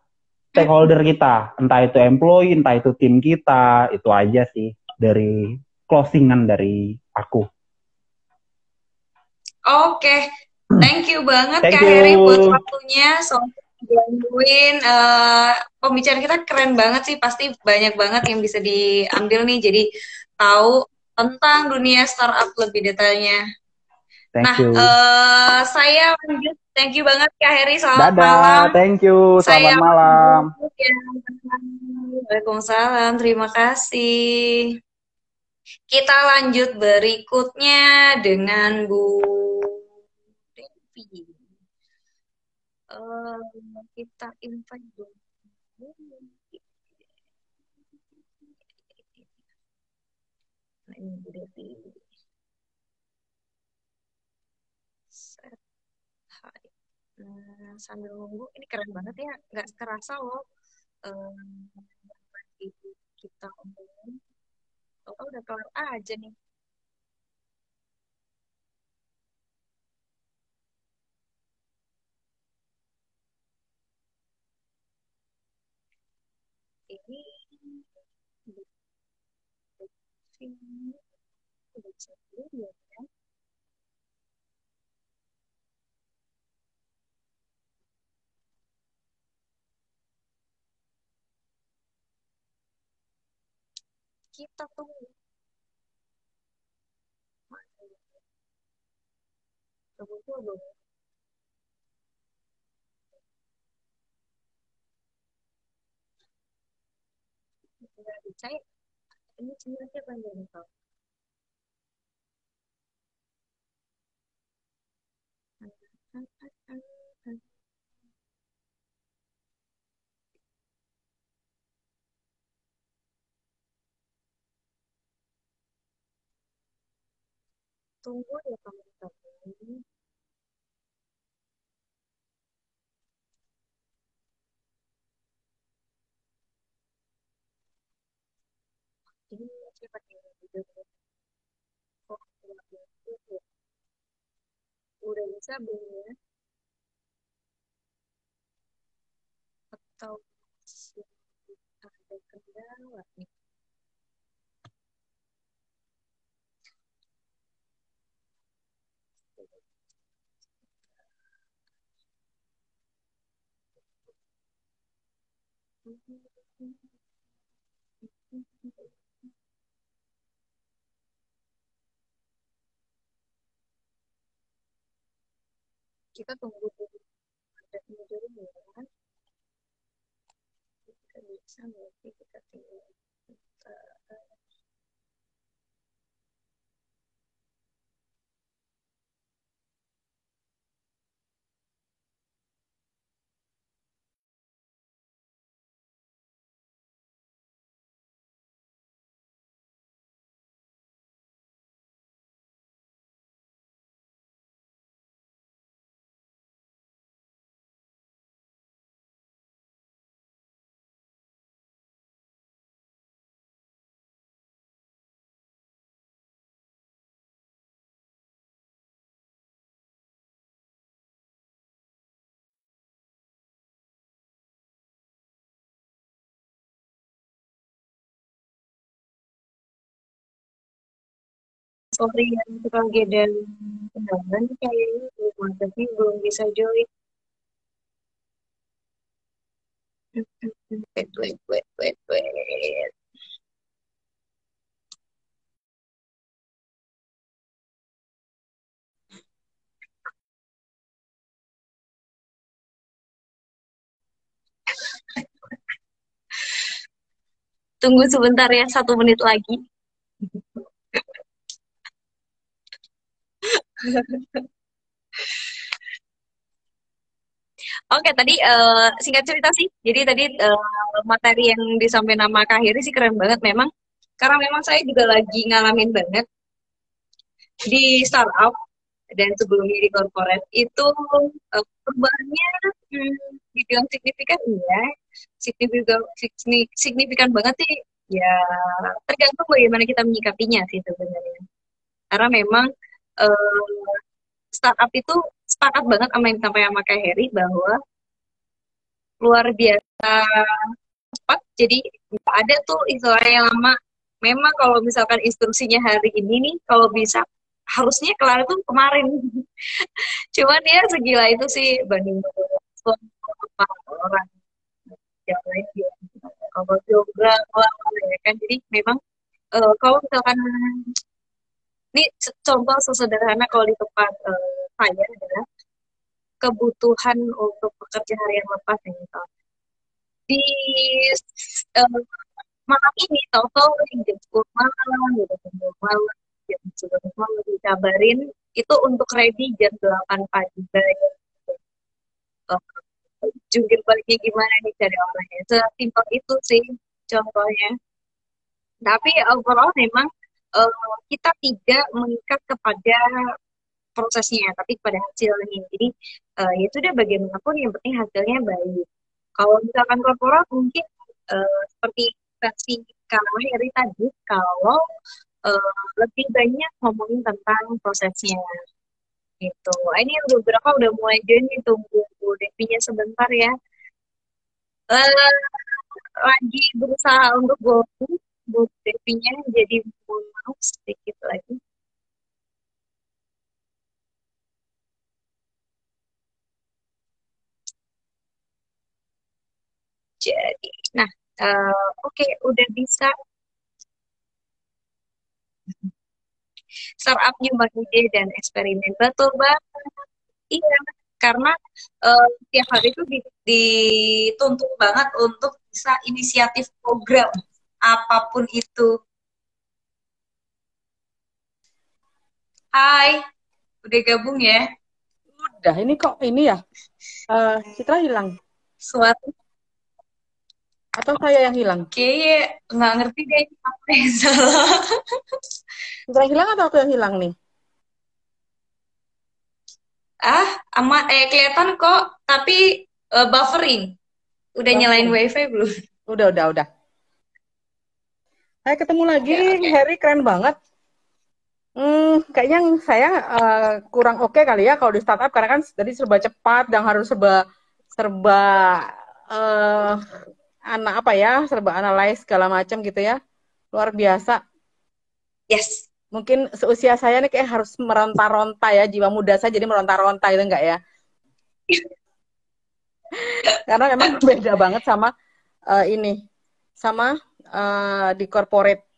stakeholder kita, entah itu employee, entah itu tim kita, itu aja sih dari closingan dari aku. Oke, thank you banget Thank Kak you. Heri buat waktunya. So, gangguin uh, pembicaraan kita keren banget sih. Pasti banyak banget yang bisa diambil nih. Jadi tahu tentang dunia startup lebih detailnya. Thank nah, you. uh, saya lanjut. Thank you banget Kak Heri. Selamat Dadah, malam. thank you. Selamat Saya malam. Waalaikumsalam. Terima kasih. Kita lanjut berikutnya dengan Bu Devi. Uh, kita invite. Nah, ini Bu Devi. Hai. Nah, sambil nunggu, ini keren banget ya, nggak kerasa loh. Um, kita omongin, oh, udah kelar aja nih. Ini ini baca dulu ya Kita dulu. Nggak percaya. Ini sebenarnya panjang nih, Tunggu ya teman-teman. Ini siapa yang video kok udah bisa belum ya? Atau ada kendala nih? Kita tunggu dulu. Ada ini dulu ya. Kita bisa nanti kita tinggal kita sorry ya untuk lagi ada nih kayaknya belum tapi belum bisa join. Wait, wait, wait, wait, wait. Tunggu sebentar ya, satu menit lagi. Oke, tadi uh, singkat cerita sih. Jadi tadi uh, materi yang disampaikan nama Kak sih keren banget memang. Karena memang saya juga lagi ngalamin banget di startup dan sebelumnya di corporate itu uh, perubahannya hmm, dibilang signifikan iya signifikan signifikan banget sih Ya, tergantung bagaimana kita menyikapinya sih sebenarnya. Karena memang uh, startup itu sepakat banget sama yang disampaikan sama Kak Heri bahwa luar biasa cepat. Jadi nggak ada tuh istilah yang lama. Memang kalau misalkan instruksinya hari ini nih, kalau bisa harusnya kelar itu kemarin. Cuman ya segila itu sih banding orang yang lain kalau ya kan jadi memang uh, kalau misalkan ini contoh sesederhana kalau di tempat uh, saya adalah kebutuhan untuk pekerja harian lepas yang gitu. Di uh, malam ini tahu-tahu jam 10 malam, gitu, jam 10 malam, jam 11 malam dikabarin itu untuk ready jam 8 pagi. Bayar. Uh, jungkir baliknya gimana nih cari orangnya. Sesimpel itu sih contohnya. Tapi overall memang uh, kita tidak mengikat kepada prosesnya, tapi pada hasilnya. Jadi uh, ya sudah bagaimanapun yang penting hasilnya baik. Kalau misalkan korporat mungkin uh, seperti versi kalau Heri tadi, kalau uh, lebih banyak ngomongin tentang prosesnya. Gitu. Ini beberapa udah mulai join nih, tunggu Devinya sebentar ya. Uh, lagi berusaha untuk gabung Bu Devinya jadi maaf sedikit lagi. Jadi, nah, uh, oke, okay, udah bisa. Startupnya Mbak Ide dan eksperimen betul banget. Iya, karena uh, tiap hari itu dituntut banget untuk bisa inisiatif program apa pun itu. Hai, udah gabung ya? Udah, ini kok ini ya? Uh, Citra hilang. Suatu. Atau saya yang hilang? Kayaknya nggak ngerti deh apa yang salah. Citra hilang atau aku yang hilang nih? Ah, amat eh kelihatan kok, tapi uh, buffering. Udah nyalain wifi belum? Udah, udah, udah. Saya ketemu lagi, okay, Harry keren banget. Hmm, kayaknya saya uh, kurang oke okay kali ya kalau di startup karena kan tadi serba cepat dan harus serba serba uh, anak apa ya, serba analyze segala macam gitu ya. Luar biasa. Yes. Mungkin seusia saya nih kayak harus meronta-ronta ya, jiwa muda saya jadi meronta-ronta itu enggak ya? karena memang beda banget sama uh, ini sama uh, di corporate.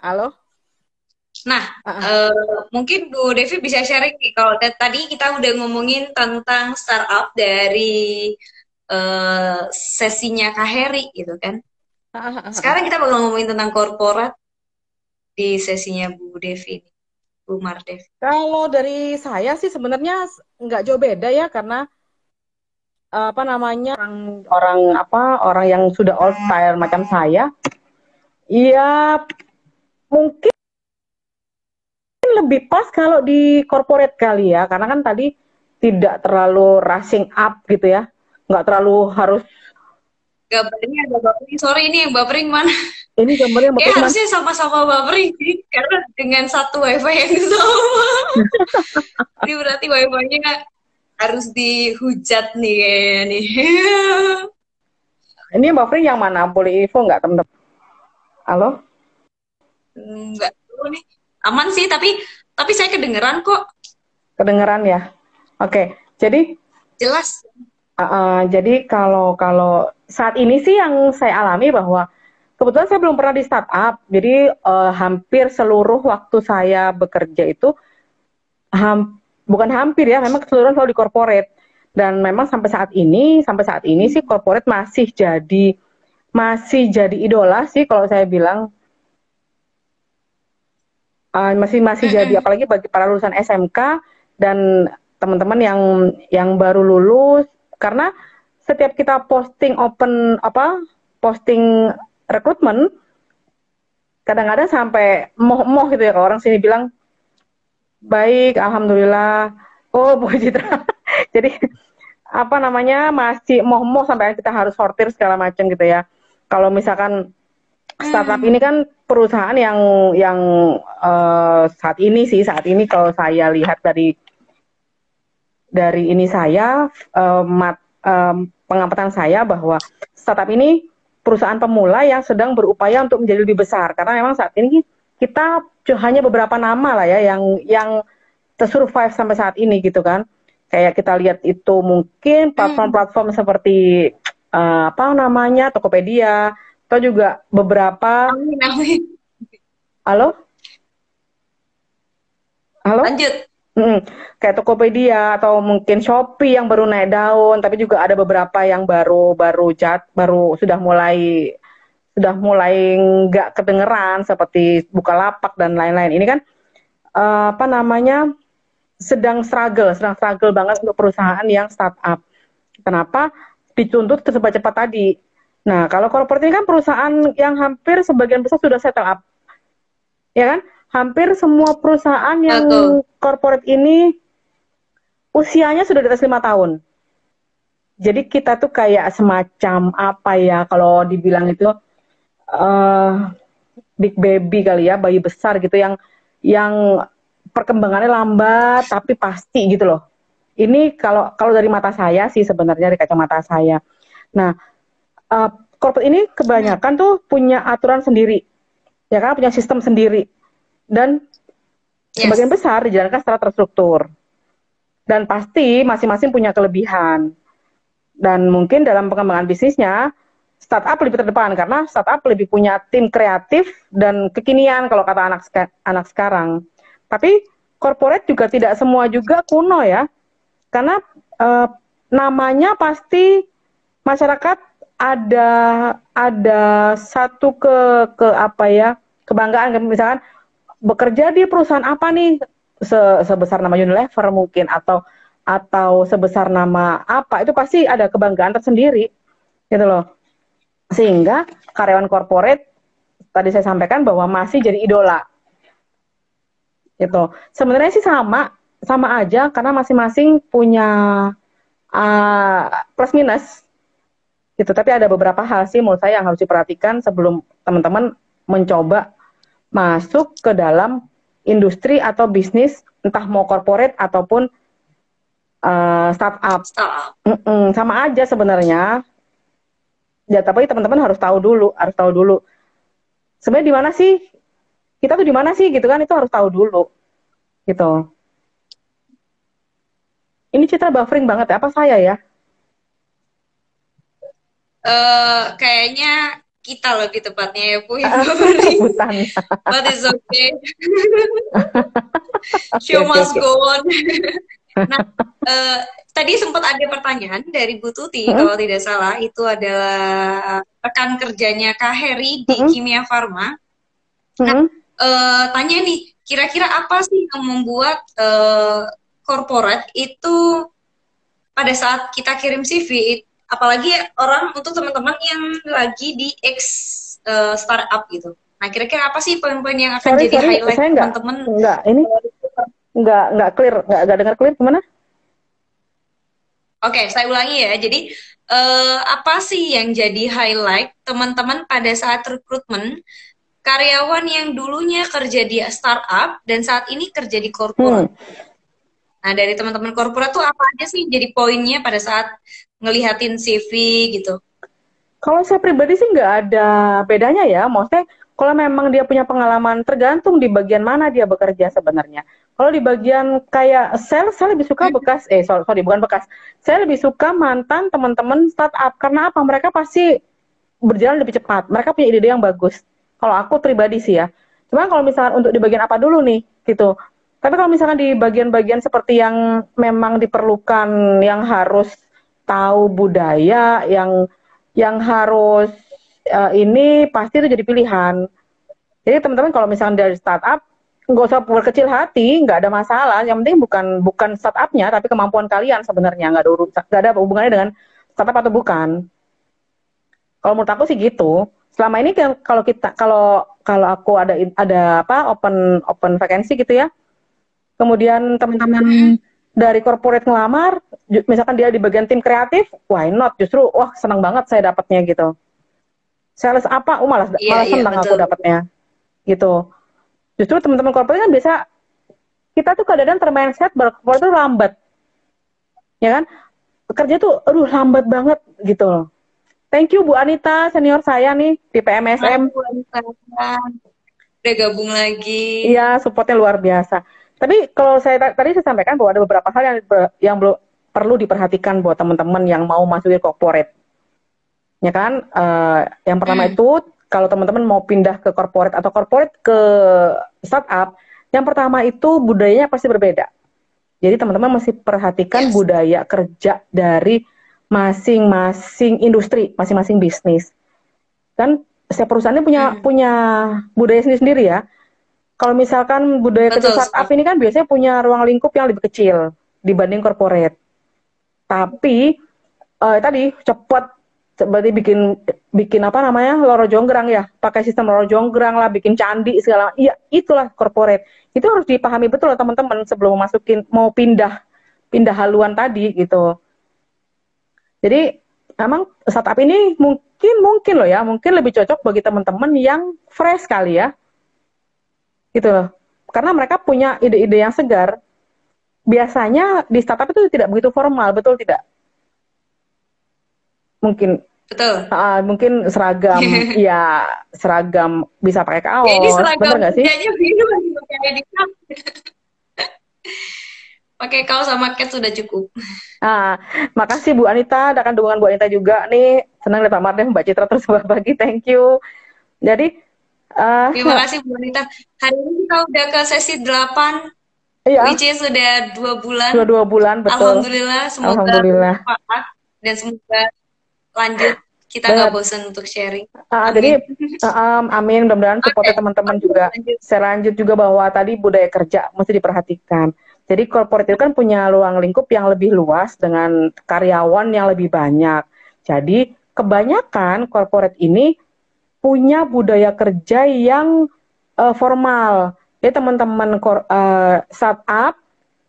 Halo? Nah, uh -uh. Uh, mungkin Bu Devi bisa sharing nih kalau tadi kita udah ngomongin tentang startup dari uh, sesinya Kak Heri gitu kan. Uh -uh. Sekarang kita bakal ngomongin tentang korporat di sesinya Bu Devi. Bu Mardev. Kalau dari saya sih sebenarnya nggak jauh beda ya karena apa namanya orang orang apa orang yang sudah old style macam saya ya mungkin lebih pas kalau di corporate kali ya karena kan tadi tidak terlalu rushing up gitu ya nggak terlalu harus gambarnya ada buffering sorry ini yang buffering mana ini gambarnya buffering ya, harusnya sama-sama buffering karena dengan satu wifi yang sama ini berarti wifi-nya harus dihujat nih kayaknya nih. Ini buffering yang mana? Boleh info nggak teman-teman? Halo? Enggak tahu nih. Aman sih, tapi tapi saya kedengeran kok. Kedengeran ya. Oke, jadi jelas. Uh, uh, jadi kalau kalau saat ini sih yang saya alami bahwa kebetulan saya belum pernah di startup, jadi uh, hampir seluruh waktu saya bekerja itu hampir bukan hampir ya, memang keseluruhan selalu di corporate. Dan memang sampai saat ini, sampai saat ini sih corporate masih jadi masih jadi idola sih kalau saya bilang uh, masih masih jadi apalagi bagi para lulusan SMK dan teman-teman yang yang baru lulus karena setiap kita posting open apa posting rekrutmen kadang-kadang sampai moh-moh gitu ya kalau orang sini bilang Baik, alhamdulillah. Oh, Bu Citra. Jadi apa namanya masih moh-moh sampai kita harus sortir segala macam gitu ya. Kalau misalkan startup ini kan perusahaan yang yang uh, saat ini sih saat ini kalau saya lihat dari dari ini saya uh, mat, um, pengamatan saya bahwa startup ini perusahaan pemula yang sedang berupaya untuk menjadi lebih besar. Karena memang saat ini kita hanya beberapa nama lah ya yang yang tersurvive sampai saat ini gitu kan. Kayak kita lihat itu mungkin platform-platform seperti uh, apa namanya Tokopedia atau juga beberapa halo halo lanjut Hmm, kayak Tokopedia atau mungkin Shopee yang baru naik daun, tapi juga ada beberapa yang baru baru jat baru sudah mulai sudah mulai nggak kedengeran seperti Bukalapak dan lain-lain. Ini kan uh, apa namanya sedang struggle, sedang struggle banget untuk perusahaan yang startup. Kenapa? Dituntut cepat-cepat tadi. Nah, kalau corporate ini kan perusahaan yang hampir sebagian besar sudah settle up. Ya kan? hampir semua perusahaan yang Betul. corporate ini usianya sudah di atas lima tahun. Jadi kita tuh kayak semacam apa ya kalau dibilang itu uh, big baby kali ya, bayi besar gitu yang yang perkembangannya lambat tapi pasti gitu loh. Ini kalau kalau dari mata saya sih sebenarnya dari kacamata saya. Nah, uh, corporate ini kebanyakan tuh punya aturan sendiri, ya kan, punya sistem sendiri dan yes. sebagian besar dijalankan secara terstruktur. Dan pasti masing-masing punya kelebihan. Dan mungkin dalam pengembangan bisnisnya, startup lebih terdepan karena startup lebih punya tim kreatif dan kekinian kalau kata anak anak sekarang. Tapi corporate juga tidak semua juga kuno ya. Karena uh, namanya pasti masyarakat ada ada satu ke ke apa ya kebanggaan misalkan bekerja di perusahaan apa nih? Se sebesar nama Unilever mungkin atau atau sebesar nama apa itu pasti ada kebanggaan tersendiri gitu loh. Sehingga karyawan korporat tadi saya sampaikan bahwa masih jadi idola. Itu sebenarnya sih sama sama aja karena masing-masing punya uh, plus minus gitu tapi ada beberapa hal sih menurut saya yang harus diperhatikan sebelum teman-teman mencoba masuk ke dalam industri atau bisnis entah mau corporate ataupun uh, startup. Mm -mm, sama aja sebenarnya. Ya tapi teman-teman harus tahu dulu, harus tahu dulu. Sebenarnya di mana sih? Kita tuh di mana sih gitu kan? Itu harus tahu dulu. Gitu. Ini citra buffering banget ya. Apa saya ya? Uh, kayaknya kita lebih tepatnya ya Bu yang But it's okay. Show must go on. nah, uh, tadi sempat ada pertanyaan dari Bu Tuti hmm? kalau tidak salah itu adalah rekan kerjanya Kak Heri di hmm? Kimia Farma. Nah, uh, tanya nih, kira-kira apa sih yang membuat uh, corporate itu pada saat kita kirim CV apalagi orang untuk teman-teman yang lagi di X uh, startup gitu. Nah, kira-kira apa sih poin-poin yang akan sorry, jadi sorry, highlight teman-teman? Enggak, ini enggak enggak clear, enggak enggak dengar clear gimana? Oke, okay, saya ulangi ya. Jadi uh, apa sih yang jadi highlight teman-teman pada saat rekrutmen karyawan yang dulunya kerja di startup dan saat ini kerja di korporat? Hmm. Nah, dari teman-teman korporat tuh apa aja sih jadi poinnya pada saat ngelihatin CV gitu? Kalau saya pribadi sih nggak ada bedanya ya. Maksudnya kalau memang dia punya pengalaman tergantung di bagian mana dia bekerja sebenarnya. Kalau di bagian kayak sales, saya lebih suka bekas, eh sorry, bukan bekas. Saya lebih suka mantan teman-teman startup. Karena apa? Mereka pasti berjalan lebih cepat. Mereka punya ide-ide yang bagus. Kalau aku pribadi sih ya. Cuman kalau misalnya untuk di bagian apa dulu nih, gitu. Tapi kalau misalkan di bagian-bagian seperti yang memang diperlukan, yang harus tahu budaya yang yang harus uh, ini pasti itu jadi pilihan. Jadi teman-teman kalau misalnya dari startup nggak usah berkecil hati, nggak ada masalah. Yang penting bukan bukan startupnya, tapi kemampuan kalian sebenarnya nggak ada nggak ada hubungannya dengan startup atau bukan. Kalau menurut aku sih gitu. Selama ini kalau kita kalau kalau aku ada ada apa open open vacancy gitu ya. Kemudian teman-teman dari corporate ngelamar, misalkan dia di bagian tim kreatif, why not? Justru wah senang banget saya dapatnya gitu. Sales apa? Oh malas Iya, malas iya, senang aku betul. dapatnya. Gitu. Justru teman-teman corporate kan biasa kita tuh kadang-kadang termindset bahwa corporate itu lambat. Ya kan? Kerja tuh aduh lambat banget gitu loh. Thank you Bu Anita, senior saya nih di PMSM. Udah gabung lagi. Iya, supportnya luar biasa. Tapi kalau saya ta- tadi saya sampaikan bahwa ada beberapa hal yang yang belum perlu diperhatikan buat teman-teman yang mau masuk ke corporate. Ya kan? Eh, yang pertama Hmm. itu kalau teman-teman mau pindah ke corporate atau corporate ke startup, yang pertama itu budayanya pasti berbeda. Jadi teman-teman mesti perhatikan Yes. budaya kerja dari masing-masing industri, masing-masing bisnis. Kan setiap perusahaannya punya Hmm. punya budaya sendiri-sendiri ya. Kalau misalkan budaya Betul startup sekali. ini kan biasanya punya ruang lingkup yang lebih kecil dibanding corporate. Tapi eh, tadi cepat berarti bikin bikin apa namanya loro jonggrang ya, pakai sistem loro jonggrang lah, bikin candi segala. Iya, itulah corporate. Itu harus dipahami betul teman-teman sebelum masukin mau pindah pindah haluan tadi gitu. Jadi emang startup ini mungkin mungkin loh ya, mungkin lebih cocok bagi teman-teman yang fresh kali ya. Gitu loh. Karena mereka punya ide-ide yang segar. Biasanya di startup itu tidak begitu formal, betul tidak? Mungkin Betul. ah, mungkin seragam ya seragam bisa pakai kaos, Jadi seragam bener nggak sih? lagi pakai kaos sama cat sudah cukup. Ah, makasih Bu Anita, akan dukungan Bu Anita juga nih. Senang lihat Pak Mardem, Mbak Citra terus berbagi, thank you. Jadi, eh Terima kasih Bu Anita. Hari ini kita udah ke sesi 8, iya, which is sudah dua bulan. dua dua bulan betul. Alhamdulillah, semoga Alhamdulillah. bermanfaat dan semoga lanjut kita nggak bosan untuk sharing. Ah, Amin. jadi, ah, um, amin. Mudah-mudahan supportnya teman-teman juga. Lanjut. Saya lanjut juga bahwa tadi budaya kerja mesti diperhatikan. Jadi corporate itu kan punya ruang lingkup yang lebih luas dengan karyawan yang lebih banyak. Jadi kebanyakan corporate ini punya budaya kerja yang eh, formal. Jadi teman-teman eh, startup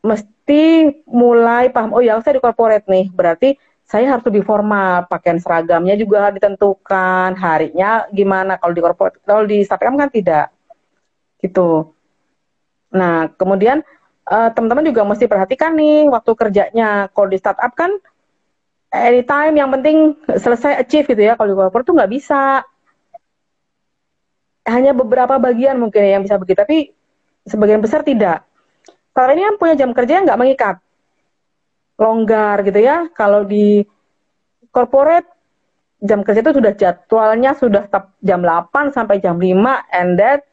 mesti mulai paham, oh ya saya di corporate nih, berarti saya harus lebih formal, pakaian seragamnya juga harus ditentukan, harinya gimana kalau di corporate, kalau di startup kan tidak, gitu. Nah, kemudian eh, teman-teman juga mesti perhatikan nih waktu kerjanya. Kalau di startup kan anytime yang penting selesai achieve gitu ya. Kalau di corporate tuh nggak bisa. Hanya beberapa bagian mungkin ya yang bisa begitu, tapi sebagian besar tidak. Kalau ini kan punya jam kerja yang nggak mengikat, longgar gitu ya. Kalau di corporate jam kerja itu sudah jadwalnya sudah tetap jam 8 sampai jam 5 and that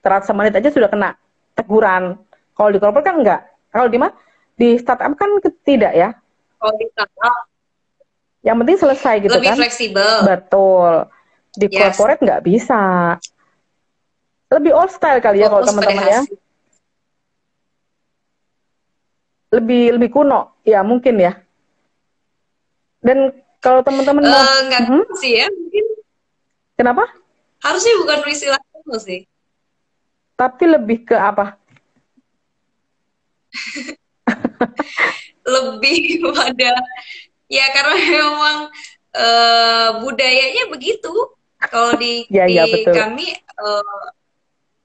terat semenit aja sudah kena teguran. Kalau di corporate kan enggak. Kalau di mana? Di startup kan tidak ya. Kalau di startup Yang penting selesai gitu lebih kan. fleksibel. Betul. Di Yes. corporate nggak bisa. Lebih old style kali ya kalau teman-teman ya. Lebih lebih kuno. Ya mungkin ya. Dan kalau teman-teman mau Eh, nggak Mhm. sih ya, mungkin kenapa? harusnya bukan istilah itu sih. Tapi lebih ke apa? Lebih pada ya karena memang eh, budayanya begitu. Kalau di Ya, di ya, betul. kami be-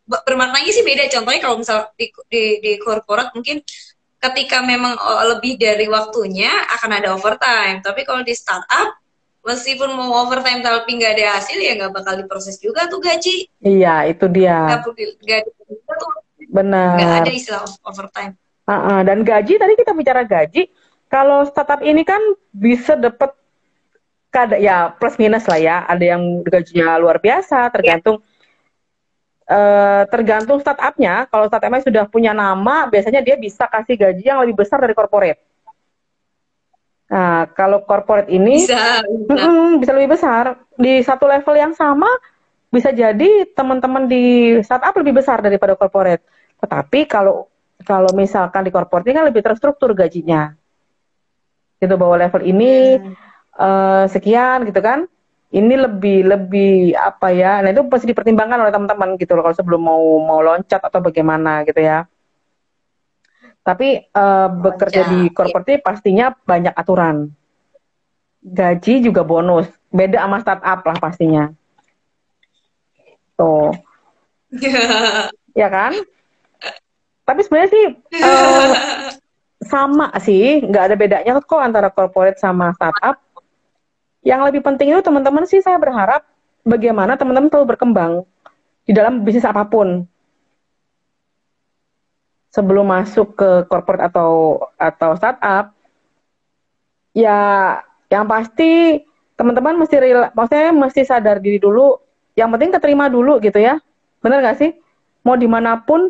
bermaknanya sih beda. Contohnya kalau misal di di, di corporate mungkin ketika memang eh, lebih dari waktunya akan ada overtime. Tapi kalau di startup meskipun mau overtime tapi nggak ada hasil ya nggak bakal diproses juga tuh gaji. Iya, itu dia. Nggak perlu- nggak ada tuh Benar. nggak ada istilah overtime. Ah, ah. dan gaji tadi kita bicara gaji, kalau startup ini kan bisa dapat kada ya plus minus lah ya. Ada yang gajinya luar biasa, tergantung eh, tergantung startupnya. Kalau startupnya sudah punya nama, biasanya dia bisa kasih gaji yang lebih besar dari corporate. Nah, kalau corporate ini Bisa. bisa. Mm-mm, bisa lebih besar di satu level yang sama bisa jadi teman-teman di startup lebih besar daripada corporate. Tetapi kalau kalau misalkan di corporate ini kan lebih terstruktur gajinya. Gitu bahwa level ini Hmm. eh, sekian gitu kan. Ini lebih lebih apa ya? Nah itu pasti dipertimbangkan oleh teman-teman gitu loh kalau sebelum mau mau loncat atau bagaimana gitu ya. Tapi eh, bekerja di iya. corporate pastinya banyak aturan. Gaji juga bonus. Beda sama startup lah pastinya. Tuh, ya kan? Tapi sebenarnya sih eh, sama sih, nggak ada bedanya kok antara corporate sama startup. Yang lebih penting itu teman-teman sih saya berharap bagaimana teman-teman selalu berkembang di dalam bisnis apa pun. Sebelum masuk ke corporate atau atau startup, ya yang pasti teman-teman mesti rela, maksudnya mesti sadar diri dulu. Yang penting keterima dulu gitu ya. Bener gak sih? Mau di mana pun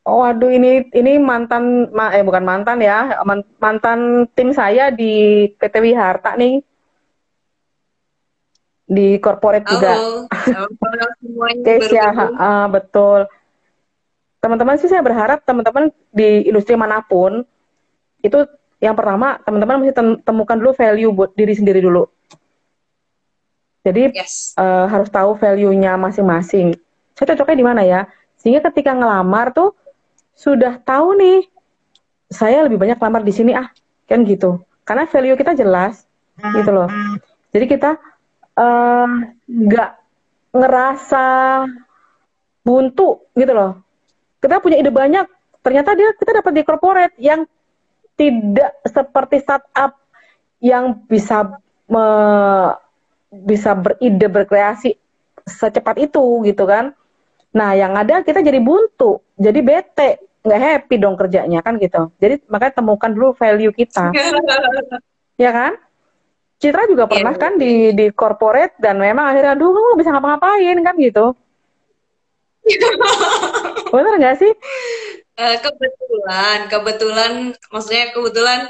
Oh, waduh ini ini mantan ma- eh bukan mantan ya, man- mantan tim saya di PT Wiharta nih. Di corporate juga. Halo, semuanya ya, ah, betul. Teman-teman sih saya berharap teman-teman di industri mana pun itu yang pertama teman-teman mesti tem- temukan dulu value buat diri sendiri dulu. Jadi Yes. eh, harus tahu value-nya masing-masing. Saya cocoknya di mana ya? Sehingga ketika ngelamar tuh sudah tahu nih, saya lebih banyak lamar di sini ah, kan gitu. Karena value kita jelas, gitu loh. Jadi kita eh, nggak ngerasa buntu, gitu loh. Kita punya ide banyak, ternyata dia kita dapat di corporate yang tidak seperti startup yang bisa me- bisa beride berkreasi secepat itu gitu kan. Nah, yang ada kita jadi buntu, jadi bete, nggak happy dong kerjanya kan gitu. Jadi makanya temukan dulu value kita, ya kan? Citra juga Iya, pernah kan di di corporate dan memang akhirnya aduh kamu nggak bisa ngapa-ngapain kan gitu. Bener nggak sih? Eh, kebetulan, kebetulan, maksudnya kebetulan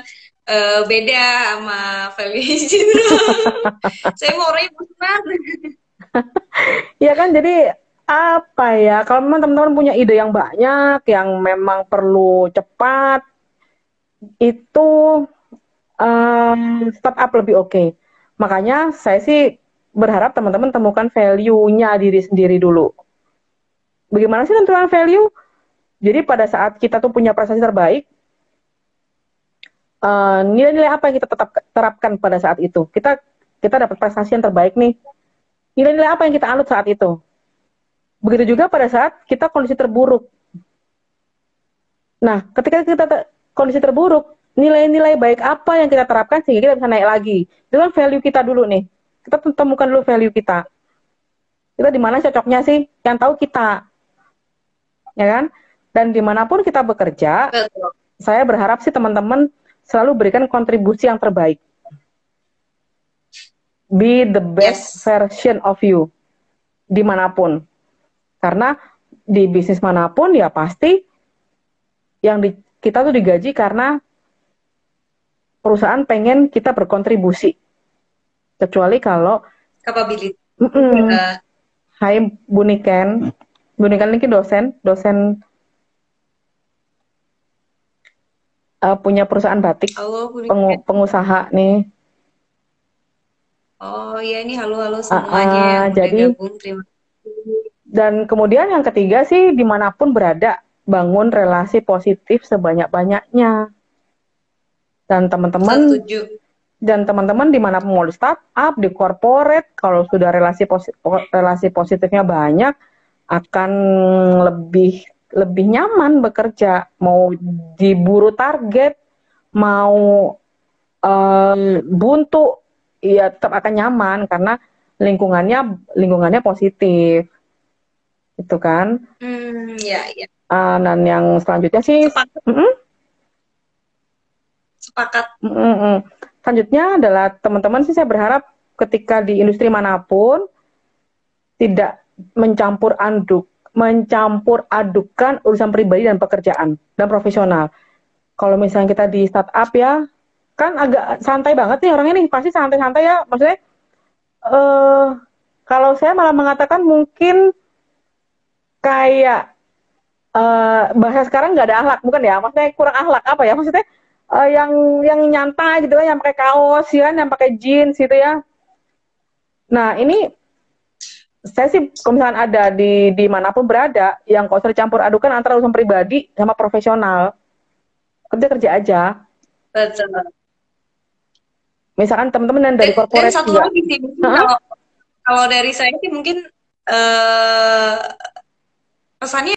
eh, beda sama value Citra. Saya mau orangnya bosan. Ya kan jadi apa ya kalau memang teman-teman punya ide yang banyak yang memang perlu cepat itu em, startup lebih oke. Makanya saya sih berharap teman-teman temukan value-nya diri sendiri dulu. Bagaimana sih tentukan value? Jadi pada saat kita tuh punya prestasi terbaik, eh, nilai-nilai apa yang kita tetap terapkan pada saat itu? Kita kita dapat prestasi yang terbaik nih. Nilai-nilai apa yang kita anut saat itu? Begitu juga pada saat kita kondisi terburuk. Nah, ketika kita te- kondisi terburuk, nilai-nilai baik apa yang kita terapkan sehingga kita bisa naik lagi. Itu kan value kita dulu nih. Kita temukan dulu value kita. Kita di mana cocoknya sih? Yang tahu kita. Ya kan? Dan di mana pun kita bekerja, Betul. saya berharap sih teman-teman selalu berikan kontribusi yang terbaik. Be the best Yes. version of you di mana pun. Karena di bisnis mana pun ya pasti yang di, kita tuh digaji karena perusahaan pengen kita berkontribusi. Kecuali kalau, Capability. mm-mm, Eh, Hai Bu Niken, Bu Niken ini dosen, dosen eh, punya perusahaan batik, halo, pengu- pengusaha nih. Oh iya ini halo-halo Ah, semuanya yang udah jadi gabung. Terima kasih. Dan kemudian yang ketiga sih di mana pun berada, bangun relasi positif sebanyak-banyaknya. Dan teman-teman dan teman-teman di mana pun mau di startup, di corporate, kalau sudah relasi posi- relasi positifnya banyak, akan lebih lebih nyaman bekerja. Mau diburu target, mau eh, buntu, ya tetap akan nyaman karena lingkungannya lingkungannya positif, itu kan. Hmm, ya, ya. Ah, dan yang selanjutnya sih, Sepakat. mm-mm, Sepakat. mm-mm. selanjutnya adalah teman-teman sih saya berharap ketika di industri mana pun tidak mencampur aduk, mencampur adukan urusan pribadi dan pekerjaan dan profesional. Kalau misalnya kita di startup ya, kan agak santai banget nih orangnya nih, pasti santai-santai ya. Maksudnya, eh kalau saya malah mengatakan mungkin kayak eh bahasa sekarang nggak ada akhlak, bukan ya? Maksudnya kurang akhlak apa ya? Maksudnya eh, yang yang nyantai gitu kan, yang pakai kaos, ya kan, yang pakai jeans gitu ya. Nah ini saya sih kalau misalkan ada di di mana pun berada, yang kau usah dicampur adukan antara urusan pribadi sama profesional. Kerja kerja aja. Betul. Misalkan teman-teman yang dari dan corporate satu lagi sih, kalau kalau dari saya sih mungkin eh pesannya